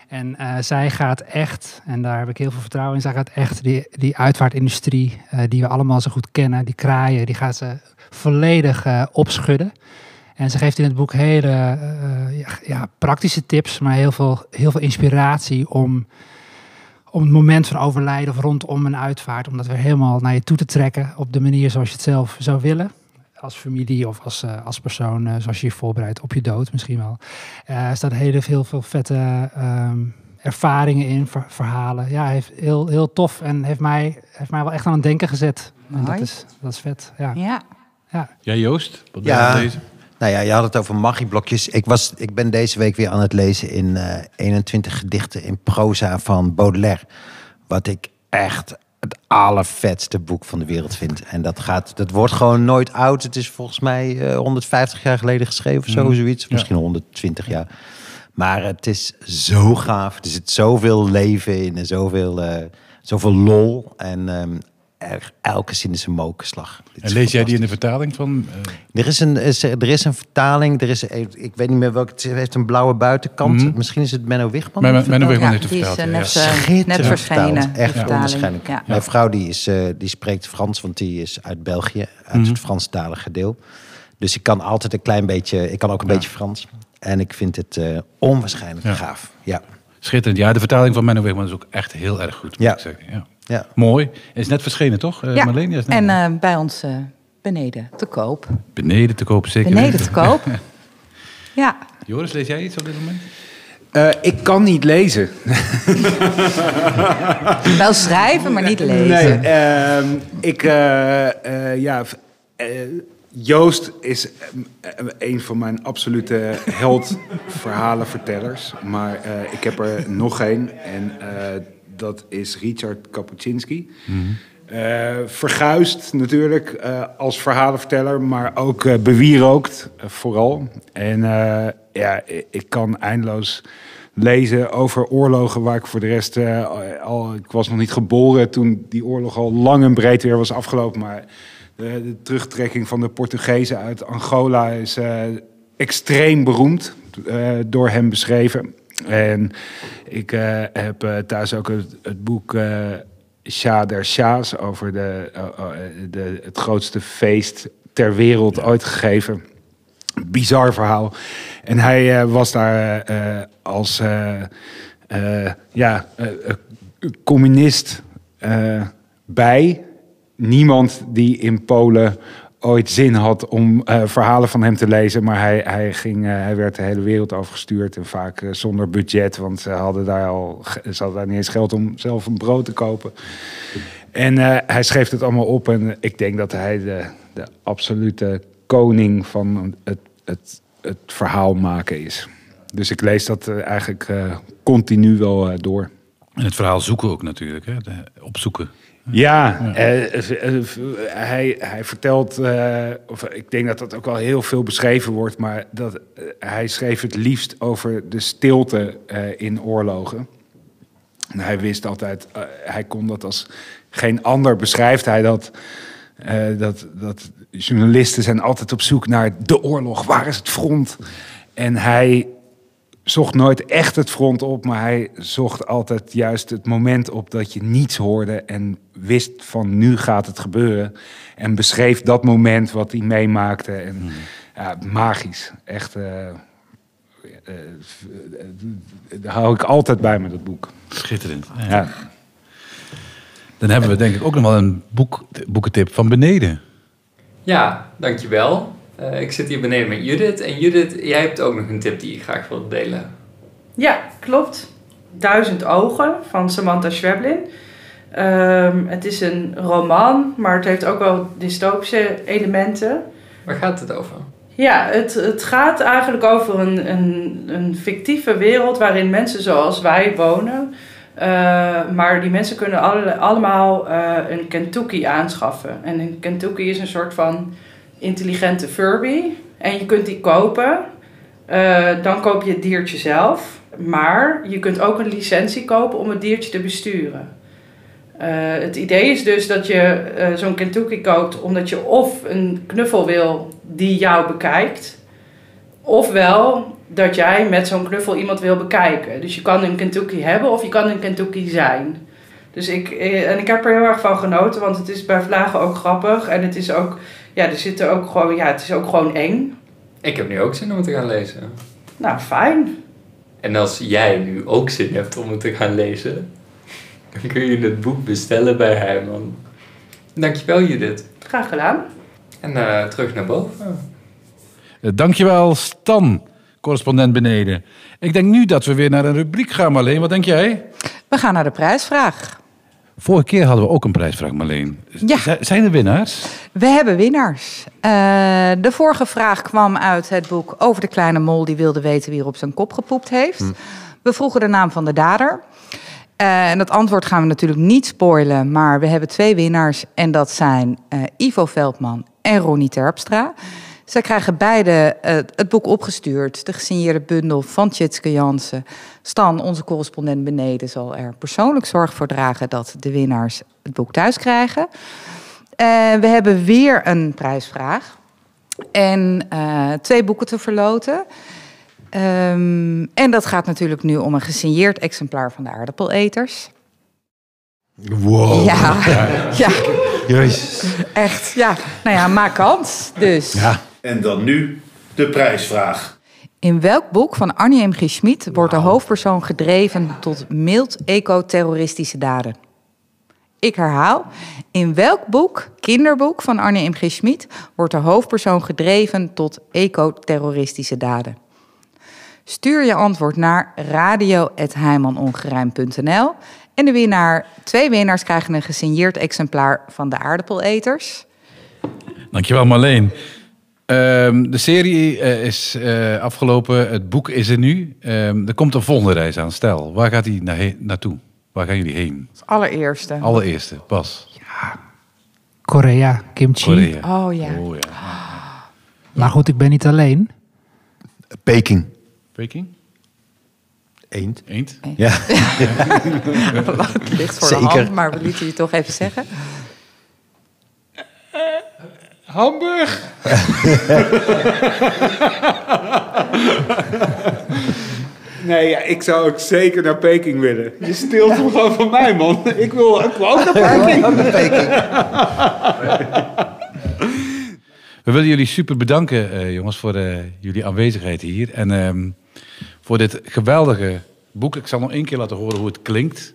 En eh, zij gaat echt, en daar heb ik heel veel vertrouwen in, zij gaat echt die, die uitvaartindustrie, eh, die we allemaal zo goed kennen, die kraaien, die gaat ze volledig eh, opschudden. En ze geeft in het boek hele ja, praktische tips, maar heel veel, heel veel inspiratie om, om het moment van overlijden of rondom een uitvaart, om dat weer helemaal naar je toe te trekken op de manier zoals je het zelf zou willen. Als familie of als, eh, als persoon, eh, zoals je je voorbereidt op je dood misschien wel. Eh, er staan heel veel, veel vette ehm, ervaringen in, ver- verhalen. Ja, hij heeft heel, heel tof en heeft mij, heeft mij wel echt aan het denken gezet. En dat is, dat is vet, ja. Ja. ja. Jij Joost, wat ben je Ja. lezen? Nou ja, je had het over magieblokjes. Ik, was, ik ben deze week weer aan het lezen in eh 21 gedichten in proza van Baudelaire. Wat ik echt het allervetste boek van de wereld vind. En dat, gaat, dat wordt gewoon nooit oud. Het is volgens mij eh, 150 jaar geleden geschreven of zo, Mhm. zoiets. Ja. Misschien 120 jaar. Maar het is zo gaaf. Er zit zoveel leven in en zoveel, eh, zoveel lol. En ehm, er- elke zin is een mokerslag. Dit En lees jij die in de vertaling van... eh, Er is een, is- er is een vertaling. Er is, ik weet niet meer welke. Het heeft een blauwe buitenkant. Mhm. Misschien is het Menno Wigman. Menno- die Menno Ja, heeft het die is vertaald, ja. net, verschenen. die Echt onwaarschijnlijk. Ja. Mijn vrouw die, is, eh, die spreekt Frans, want die is uit België, uit Mhm. het Franstalige deel. Dus ik kan altijd een klein beetje. Ik kan ook een Ja. beetje Frans. En ik vind het eh, onwaarschijnlijk Ja. gaaf. Ja. Schitterend. Ja, de vertaling van Menno Wigman is ook echt heel erg goed. moet Ja. ik zeggen. Ja. Ja. Mooi. Is net verschenen, toch? Eh, Ja, Marleen? Ja, is net- en eh, bij ons eh, beneden te koop. Beneden te koop, zeker Beneden weten. te koop. Ja, Joris, lees jij iets op dit moment? Eh, ik kan niet lezen. wel schrijven, maar niet lezen. Nee, ehm, ik, eh, eh, ja, eh, Joost is een van mijn absolute heldverhalenvertellers. Maar eh, ik heb er nog één en eh, dat is Richard Kapuscinski. Eh, verguisd natuurlijk eh, als verhalenverteller, maar ook eh, bewierookt vooral. En ja, ik kan eindeloos lezen over oorlogen waar ik voor de rest al... Ik was nog niet geboren toen die oorlog al lang en breed weer was afgelopen. Maar de, terugtrekking van de Portugezen uit Angola is extreem beroemd. door hem beschreven. En ik eh, heb eh, thuis ook het, het boek Shah der Shahs over de, eh, de, het grootste feest ter wereld ooit gegeven. Bizar verhaal. En hij was daar als ja, communist bij. Niemand die in Polen ooit zin had om eh, verhalen van hem te lezen. Maar hij, hij, ging, eh, hij werd de hele wereld overgestuurd. En vaak eh, zonder budget. Want ze hadden daar al ze hadden daar niet eens geld om zelf een brood te kopen. En hij schreef het allemaal op. En ik denk dat hij de, de absolute koning van het, het, het verhaal maken is. Dus ik lees dat eigenlijk continu wel door. En het verhaal zoeken ook natuurlijk, hè? Opzoeken. Ja, eh, eh, hij, hij vertelt, eh, of ik denk dat dat ook wel heel veel beschreven wordt, maar dat, hij schreef het liefst over de stilte in oorlogen. En hij wist altijd, hij kon dat als geen ander beschrijft hij dat, dat, dat journalisten zijn altijd op zoek naar de oorlog, waar is het front? En hij zocht nooit echt het front op, maar hij zocht altijd juist het moment op dat je niets hoorde en wist van nu gaat het gebeuren. En beschreef dat moment wat hij meemaakte. En ja, magisch. Echt. eh, eh, eh, daar hou ik altijd bij met dat boek. Schitterend. Ja. Dan hebben we denk ik ook nog wel een boek, boekentip van beneden. Ja, dankjewel. Eh ik zit hier beneden met Judith. En Judith, jij hebt ook nog een tip die je graag wilt delen. Ja, klopt. Duizend Ogen van Samantha Schweblin. Ehm, het is een roman, maar het heeft ook wel dystopische elementen. Waar gaat het over? Ja, het, het gaat eigenlijk over een, een, een fictieve wereld waarin mensen zoals wij wonen. Eh, maar die mensen kunnen alle, allemaal eh, een Kentucky aanschaffen. En een Kentucky is een soort van intelligente Furby. En je kunt die kopen. Eh, dan koop je het diertje zelf. Maar je kunt ook een licentie kopen om het diertje te besturen. Eh, het idee is dus dat je eh, zo'n Kentucky koopt omdat je of een knuffel wil die jou bekijkt, ofwel dat jij met zo'n knuffel iemand wil bekijken. Dus je kan een Kentucky hebben of je kan een Kentucky zijn. Dus ik, en ik heb er heel erg van genoten, want het is bij Vlagen ook grappig en het is ook, ja, er zitten ook gewoon, ja, het is ook gewoon eng. Ik heb nu ook zin om het te gaan lezen. Nou, fijn. En als jij nu ook zin hebt om het te gaan lezen, dan kun je het boek bestellen bij Heijman. Dankjewel Judith. Graag gedaan. En eh, terug naar boven. Eh, dankjewel Stan, correspondent beneden. Ik denk nu dat we weer naar een rubriek gaan, Marleen. Wat denk jij? We gaan naar de prijsvraag. Vorige keer hadden we ook een prijsvraag, Marleen. Ja. Zijn er winnaars? We hebben winnaars. Eh, de vorige vraag kwam uit het boek over de kleine mol die wilde weten wie er op zijn kop gepoept heeft. We vroegen de naam van de dader. Eh, en dat antwoord gaan we natuurlijk niet spoilen, maar we hebben twee winnaars. En dat zijn eh, Ivo Veldman en Ronnie Terpstra. Zij krijgen beide eh, het boek opgestuurd, de gesigneerde bundel van Tjitske Jansen. Stan, onze correspondent beneden, zal er persoonlijk zorg voor dragen dat de winnaars het boek thuis krijgen. Eh, we hebben weer een prijsvraag. En eh, twee boeken te verloten. Ehm, en dat gaat natuurlijk nu om een gesigneerd exemplaar van de aardappeleters. Wow. Ja, ja, Jezus. echt. Ja, nou ja, maak kans. Dus. Ja. En dan nu de prijsvraag. In welk boek van Arnie M. G. Schmid wordt de hoofdpersoon gedreven tot mild eco-terroristische daden? Ik herhaal. In welk boek, kinderboek van Arnie M. G. Schmid, wordt de hoofdpersoon gedreven tot eco-terroristische daden? Stuur je antwoord naar radio.heimanongerijm.nl en de winnaar, twee winnaars krijgen een gesigneerd exemplaar van de aardappeleters. Dankjewel, Marleen. Ehm, de serie eh, is eh, afgelopen. Het boek is er nu. Ehm, er komt een volgende reis aan. Stel, waar gaat hij naar naartoe? Waar gaan jullie heen? Als allereerste. Allereerste, Bas. Korea, kimchi. Korea. Oh ja. Oh, ja. Maar goed, ik ben niet alleen. Peking. Peking? Eend. Eend? Ja. Het ligt voor de Zeker. hand, maar we lieten je toch even zeggen. Hamburg. Nee, ja, ik zou ook zeker naar Peking willen. Je stilt hem gewoon van mij, man. Ik wil, ik wil ook naar Peking. We willen jullie super bedanken, eh, jongens, voor eh, jullie aanwezigheid hier. En ehm, voor dit geweldige boek. Ik zal nog één keer laten horen hoe het klinkt.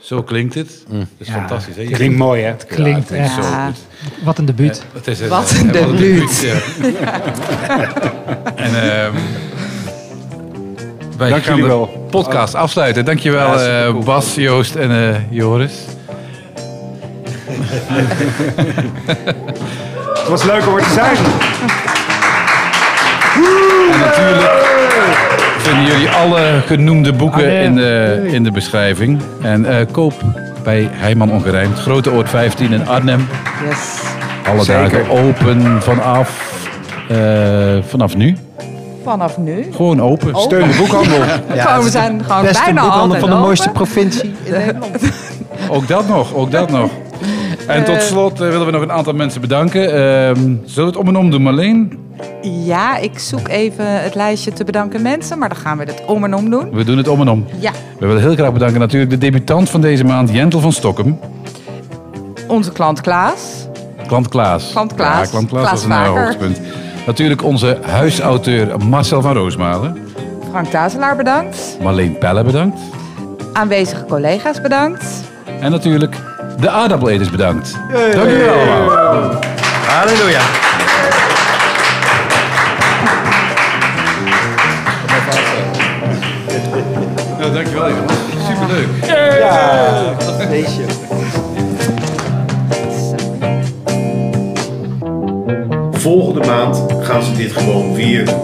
Zo klinkt het. Dat is Ja, fantastisch. Hè? het klinkt mooi, hè? Ja, het Klinkt echt. zo goed. Wat een debuut. Eh, het is een, Wat een wat debuut. ja. en ehm wij Dank gaan jullie de wel. podcast afsluiten. Dankjewel Ja, eh. Bas, Joost en eh, Joris. Het was leuk om er te zijn. En natuurlijk vinden jullie alle genoemde boeken Arnhem. in de, in de beschrijving. En eh, koop bij Heijman Ongerijmd, Grote Oord 15 in Arnhem. Yes. Alle Zeker. dagen open vanaf, eh, vanaf nu. Vanaf nu. Gewoon open. Steun de boekhandel. Gewoon, we zijn gewoon Beste bijna boekhandel altijd van de open. mooiste provincie in Nederland. Ook dat nog, ook dat nog. En tot slot eh, willen we nog een aantal mensen bedanken. Ehm, zullen we het om en om doen, Marleen? Ja, ik zoek even het lijstje te bedanken mensen, maar dan gaan we het om en om doen. We doen het om en om. Ja, We willen heel graag bedanken natuurlijk de debutant van deze maand, Jentel van Stokkem. onze klant Klaas. Klant Klaas. Klant Klaas. Ja, klant Klaas, Klaas was een eh, Vaker. hoogtepunt. Natuurlijk onze huisauteur Marcel van Roosmalen. Frank Tazelaar bedankt. Marleen Pelle bedankt. Aanwezige collega's bedankt. En natuurlijk de aardappeleters bedankt. Dank jullie wel allemaal. Halleluja. Volgende maand gaan ze dit gewoon vieren.